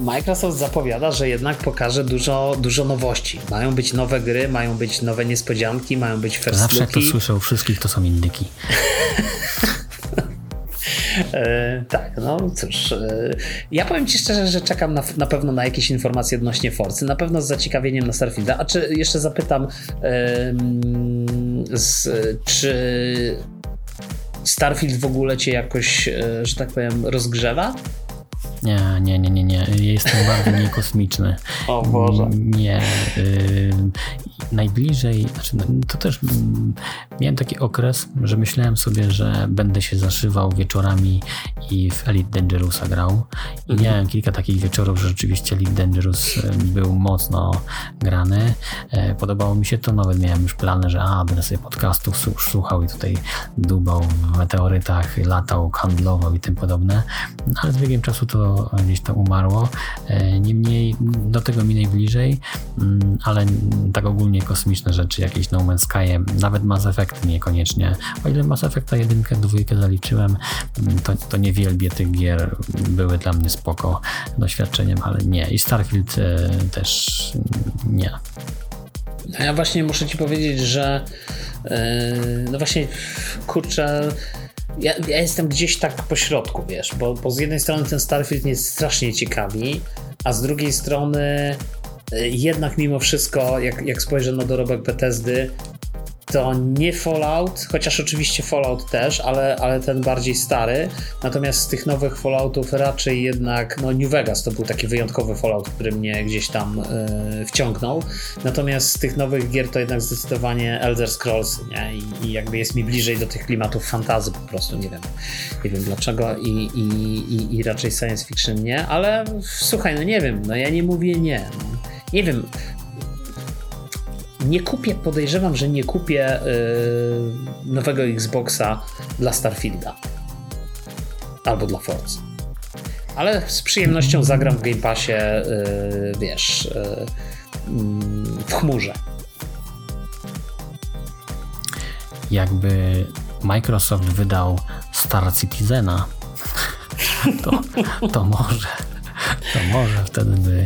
S1: Microsoft zapowiada, że jednak pokaże dużo, dużo nowości. Mają być nowe gry, mają być nowe niespodzianki, mają być first
S2: Zawsze
S1: looki.
S2: jak to słyszę u wszystkich, to są indyki.
S1: E, tak, no cóż. E, ja powiem Ci szczerze, że czekam na, na pewno na jakieś informacje odnośnie Forcy. Na pewno z zaciekawieniem na Starfielda. A czy jeszcze zapytam, e, z, czy Starfield w ogóle Cię jakoś, e, że tak powiem, rozgrzewa?
S2: Nie, nie, nie, nie, nie. Jestem bardzo niekosmiczny.
S1: O Boże.
S2: Nie. Y, najbliżej, znaczy, no, to też mm, miałem taki okres, że myślałem sobie, że będę się zaszywał wieczorami i w Elite Dangerousa grał. I mhm. miałem kilka takich wieczorów, że rzeczywiście Elite Dangerous y, był mocno grany. E, podobało mi się to, nawet miałem już plany, że a, będę sobie podcastów słuchał i tutaj dubał w meteorytach, latał, handlował i tym podobne. Ale z biegiem czasu to gdzieś tam umarło. E, niemniej do tego mi najbliżej, mm, ale tak ogólnie kosmiczne rzeczy, jakieś No Man's Sky, nawet Mass Effect niekoniecznie. O ile Mass Effecta jedynkę, dwójkę zaliczyłem, mm, to, to nie tych gier, były dla mnie spoko doświadczeniem, ale nie. I Starfield e, też nie.
S1: No ja właśnie muszę ci powiedzieć, że e, no właśnie kurczę ja, ja, jestem gdzieś tak po środku, wiesz, bo, bo z jednej strony ten Starfield mnie strasznie ciekawi, a z drugiej strony y, jednak mimo wszystko, jak, jak spojrzę na dorobek Bethesdy, to nie Fallout, chociaż oczywiście Fallout też, ale, ale ten bardziej stary. Natomiast z tych nowych Falloutów raczej jednak, no New Vegas to był taki wyjątkowy Fallout, który mnie gdzieś tam yy, wciągnął. Natomiast z tych nowych gier to jednak zdecydowanie Elder Scrolls, nie? I, I, jakby jest mi bliżej do tych klimatów fantazy po prostu, nie wiem, nie wiem dlaczego i, i, i, i raczej science fiction nie, ale słuchaj, no nie wiem, no ja nie mówię nie. No. Nie wiem, nie kupię, podejrzewam, że nie kupię yy, nowego Xboxa dla Starfielda albo dla Forza. Ale z przyjemnością zagram w Game Passie, yy, wiesz, yy, w chmurze.
S2: Jakby Microsoft wydał Star Citizena, to, to może to może wtedy by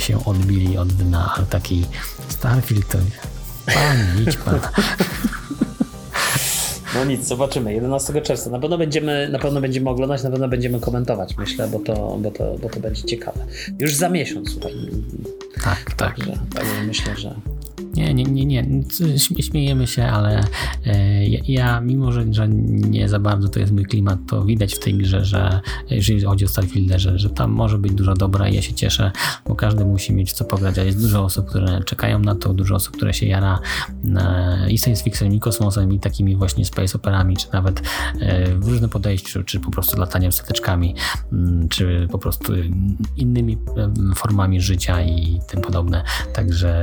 S2: się odbili od dna, ale taki Starfield to pan, idź pan.
S1: No nic, zobaczymy. 11 czerwca. Na pewno będziemy, na pewno będziemy oglądać, na pewno będziemy komentować, myślę, bo to, bo to, bo to będzie ciekawe. Już za miesiąc, słuchaj.
S2: Tak, tak.
S1: Także, także myślę, że,
S2: nie, nie, nie, nie. Śmiejemy się, ale e, ja, mimo że, że nie za bardzo to jest mój klimat, to widać w tej grze, że jeżeli chodzi o Starfieldę, że, że tam może być dużo dobra i ja się cieszę, bo każdy musi mieć co pograć, a jest dużo osób, które czekają na to, dużo osób, które się jara i science fiction, i kosmosem, i takimi właśnie space operami, czy nawet e, w różnym podejściu, czy po prostu lataniem stateczkami, mm, czy po prostu innymi formami życia i tym podobne. Także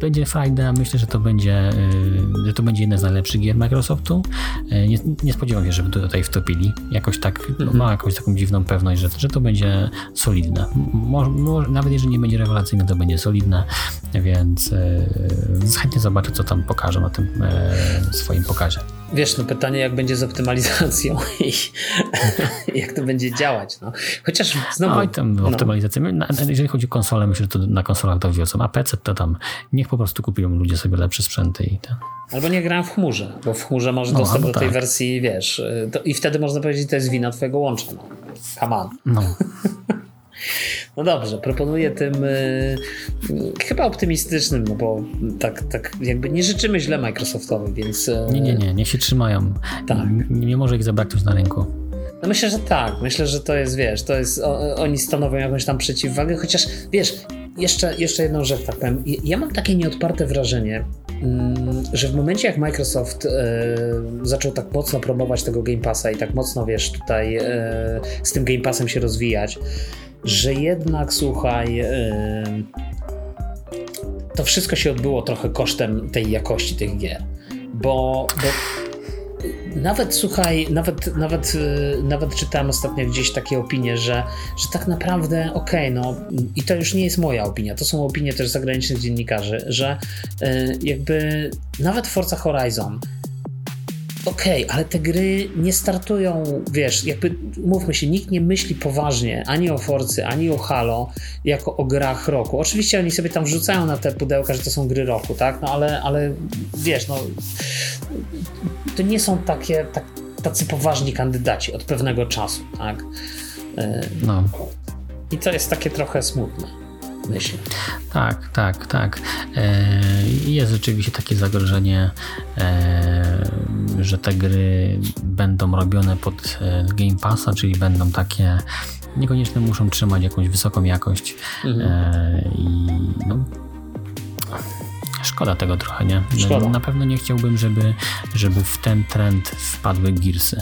S2: będzie fajna. Myślę, że to będzie, y, że to będzie jedna z najlepszych gier Microsoftu. Y, nie, nie spodziewam się, żeby tutaj wtopili. Jakoś tak, mm -hmm. ma jakąś taką dziwną pewność, że, że to będzie solidne. Może, może, nawet jeżeli nie będzie rewelacyjne, to będzie solidne, więc yy, chętnie zobaczę, co tam pokażą na tym swoim pokazie.
S1: Wiesz, no pytanie, jak będzie z optymalizacją i jak to będzie działać. No. Chociaż znowu...
S2: Oj, tam no. optymalizacja. Jeżeli chodzi o konsolę, myślę, że to na konsolach to wiozą, a PC to tam niech po prostu kupują ludzie sobie lepsze sprzęty i ten.
S1: Albo nie grają w chmurze, bo w chmurze masz no, dostęp do tej tak. wersji, wiesz, to, i wtedy można powiedzieć, że to jest wina twojego łącza. No. Come on. No. No dobrze, proponuję tym y, chyba optymistycznym, no bo tak, tak jakby nie życzymy źle Microsoftowi, więc... Y,
S2: nie, nie, nie, niech się trzymają. Tak. Nie, nie może ich zabraknąć na rynku.
S1: No myślę, że tak. Myślę, że to jest, wiesz, to jest, o, oni stanowią jakąś tam przeciwwagę, chociaż, wiesz, jeszcze, jeszcze jedną rzecz, tak powiem. Ja mam takie nieodparte wrażenie, mm, że w momencie jak Microsoft e, zaczął tak mocno promować tego Game Passa i tak mocno, wiesz, tutaj e, z tym Game Passem się rozwijać, że jednak, słuchaj, to wszystko się odbyło trochę kosztem tej jakości tych gier. Bo, bo nawet słuchaj, nawet, nawet, y, nawet czytałem ostatnio gdzieś takie opinie, że, że tak naprawdę okej, okay, no i to już nie jest moja opinia, to są opinie też zagranicznych dziennikarzy, że y, jakby nawet Forza Horizon okej, okay, ale te gry nie startują, wiesz, jakby mówmy się, nikt nie myśli poważnie ani o Forcy, ani o Halo jako o grach roku. Oczywiście oni sobie tam wrzucają na te pudełka, że to są gry roku, tak? No ale, ale wiesz, no to nie są takie tak, tacy poważni kandydaci od pewnego czasu, tak? E, no. I to jest takie trochę smutne myślę.
S2: Tak, tak, tak. E, jest rzeczywiście takie zagrożenie, e, że te gry będą robione pod e, Game Passa, czyli będą takie niekoniecznie muszą trzymać jakąś wysoką jakość mhm. i no, Szkoda tego trochę, nie? Szkoda. Na pewno nie chciałbym, żeby, żeby w ten trend wpadły Gearsy.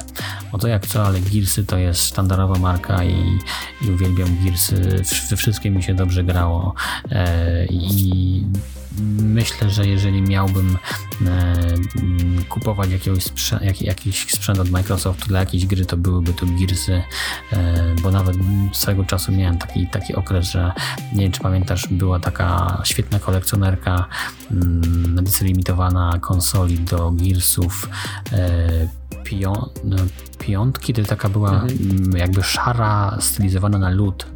S2: Bo to jak co, ale Gearsy to jest sztandarowa marka i, i uwielbiam Gearsy. We wszystkim mi się dobrze grało. E, I myślę, że jeżeli miałbym e, kupować jakiegoś sprzę jak, jakiś sprzęt od Microsoftu dla jakiejś gry, to byłyby to Gearsy, e, bo nawet swego czasu miałem taki, taki okres, że nie wiem, czy pamiętasz, była taka świetna kolekcjonerka mm, edycja limitowana konsoli do Gearsów e, pion, no, piątki, to taka była mhm. Mm, jakby szara, stylizowana na lód.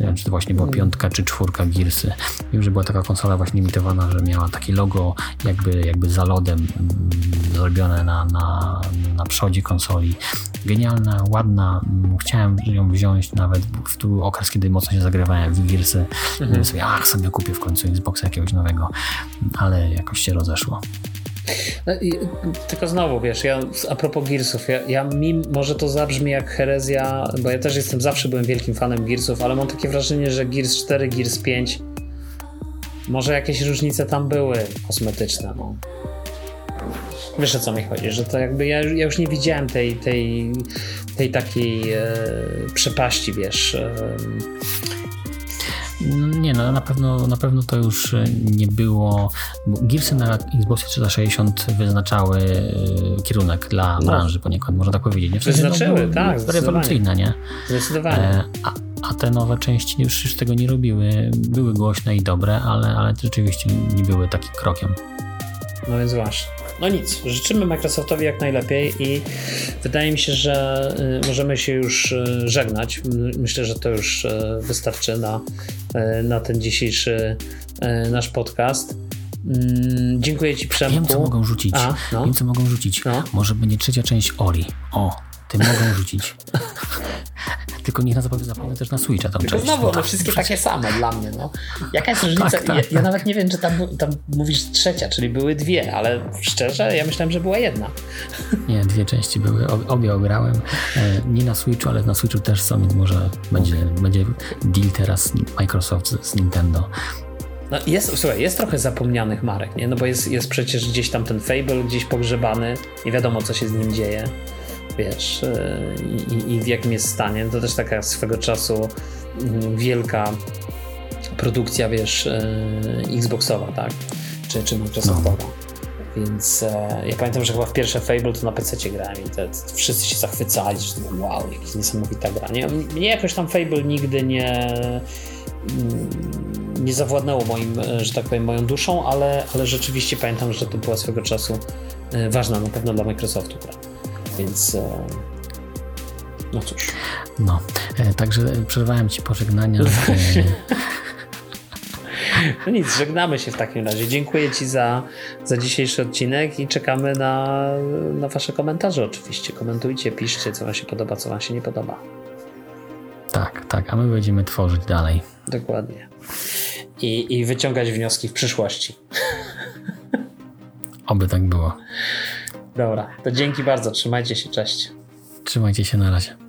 S2: Nie wiem, czy to właśnie była mhm. piątka czy czwórka Gearsy. Wiem, że była taka konsola właśnie limitowana, że miała takie logo jakby, jakby za lodem mm, zrobione na, na, na przodzie konsoli. Genialna, ładna. Mm, chciałem ją wziąć nawet w tu okres, kiedy mocno się zagrywałem w Gearsy. Mhm. Sobie, ach, sobie kupię w końcu Xboxa jakiegoś nowego, ale jakoś się rozeszło.
S1: No i, tylko znowu, wiesz, ja a propos Gearsów, ja, ja mi może to zabrzmi jak herezja, bo ja też jestem, zawsze byłem wielkim fanem Gearsów, ale mam takie wrażenie, że Gears 4, Gears 5 może jakieś różnice tam były kosmetyczne, no. Wiesz o co mi chodzi, że to jakby ja, ja już nie widziałem tej, tej, tej takiej e, przepaści, wiesz. E,
S2: nie, no na pewno, na pewno to już e, nie było. Gearsy na Xboxie 360 wyznaczały e, kierunek dla no. branży poniekąd, można tak powiedzieć. Nie?
S1: W sensie, Wyznaczyły, no, tak.
S2: Rewolucyjne, nie?
S1: Zdecydowanie. E,
S2: a, a te nowe części już, już tego nie robiły. Były głośne i dobre, ale, ale rzeczywiście nie były takim krokiem.
S1: No więc właśnie. No nic, życzymy Microsoftowi jak najlepiej i wydaje mi się, że y, możemy się już y, żegnać. Myślę, że to już y, wystarczy na, na ten dzisiejszy nasz podcast. Mm, dziękuję Ci, Przemku.
S2: Wiem, co mogą rzucić. A, no. Wiem, co mogą rzucić. No. Może będzie trzecia część Ori. O, ty mogą rzucić. Tylko niech na zapewne też na Switcha tam
S1: Tylko znowu one wszystkie takie same dla mnie. No. Jaka jest różnica? Tak, tak, ja, ja, nawet nie wiem, czy tam, tam mówisz trzecia, czyli były dwie, ale szczerze ja myślałem, że była jedna.
S2: Nie, dwie części były. Obie ograłem. E, nie na Switchu, ale na Switchu też są, więc może będzie, okay. będzie deal teraz Microsoft z, z Nintendo.
S1: No jest, słuchaj, jest trochę zapomnianych marek, nie? No bo jest, jest przecież gdzieś tam ten Fable gdzieś pogrzebany, nie wiadomo co się z nim dzieje wiesz, e, i, i w jakim jest stanie. To też taka swego czasu mm, wielka produkcja, wiesz, e, Xboxowa, tak? Czy, czy Microsoftowa. No. Więc e, ja pamiętam, że chyba w pierwsze Fable to na PC grałem i te, te, wszyscy się zachwycali, że wow, jakaś niesamowita gra. Nie, mnie jakoś tam Fable nigdy nie mm, nie zawładnęło moim, że tak powiem, moją duszą, ale, ale rzeczywiście pamiętam, że to była swego czasu ważna na pewno dla Microsoftu. Prawda? Więc e, no cóż.
S2: No, e, także przerwałem ci pożegnania.
S1: No nic, żegnamy się w takim razie. Dziękuję Ci za, za dzisiejszy odcinek i czekamy na, na Wasze komentarze oczywiście. Komentujcie, piszcie, co Wam się podoba, co Wam się nie podoba.
S2: Tak, tak, a my będziemy tworzyć dalej.
S1: Dokładnie. I, i wyciągać wnioski w przyszłości.
S2: Oby tak było.
S1: Dobra, to dzięki bardzo. Trzymajcie się, cześć.
S2: Trzymajcie się na razie.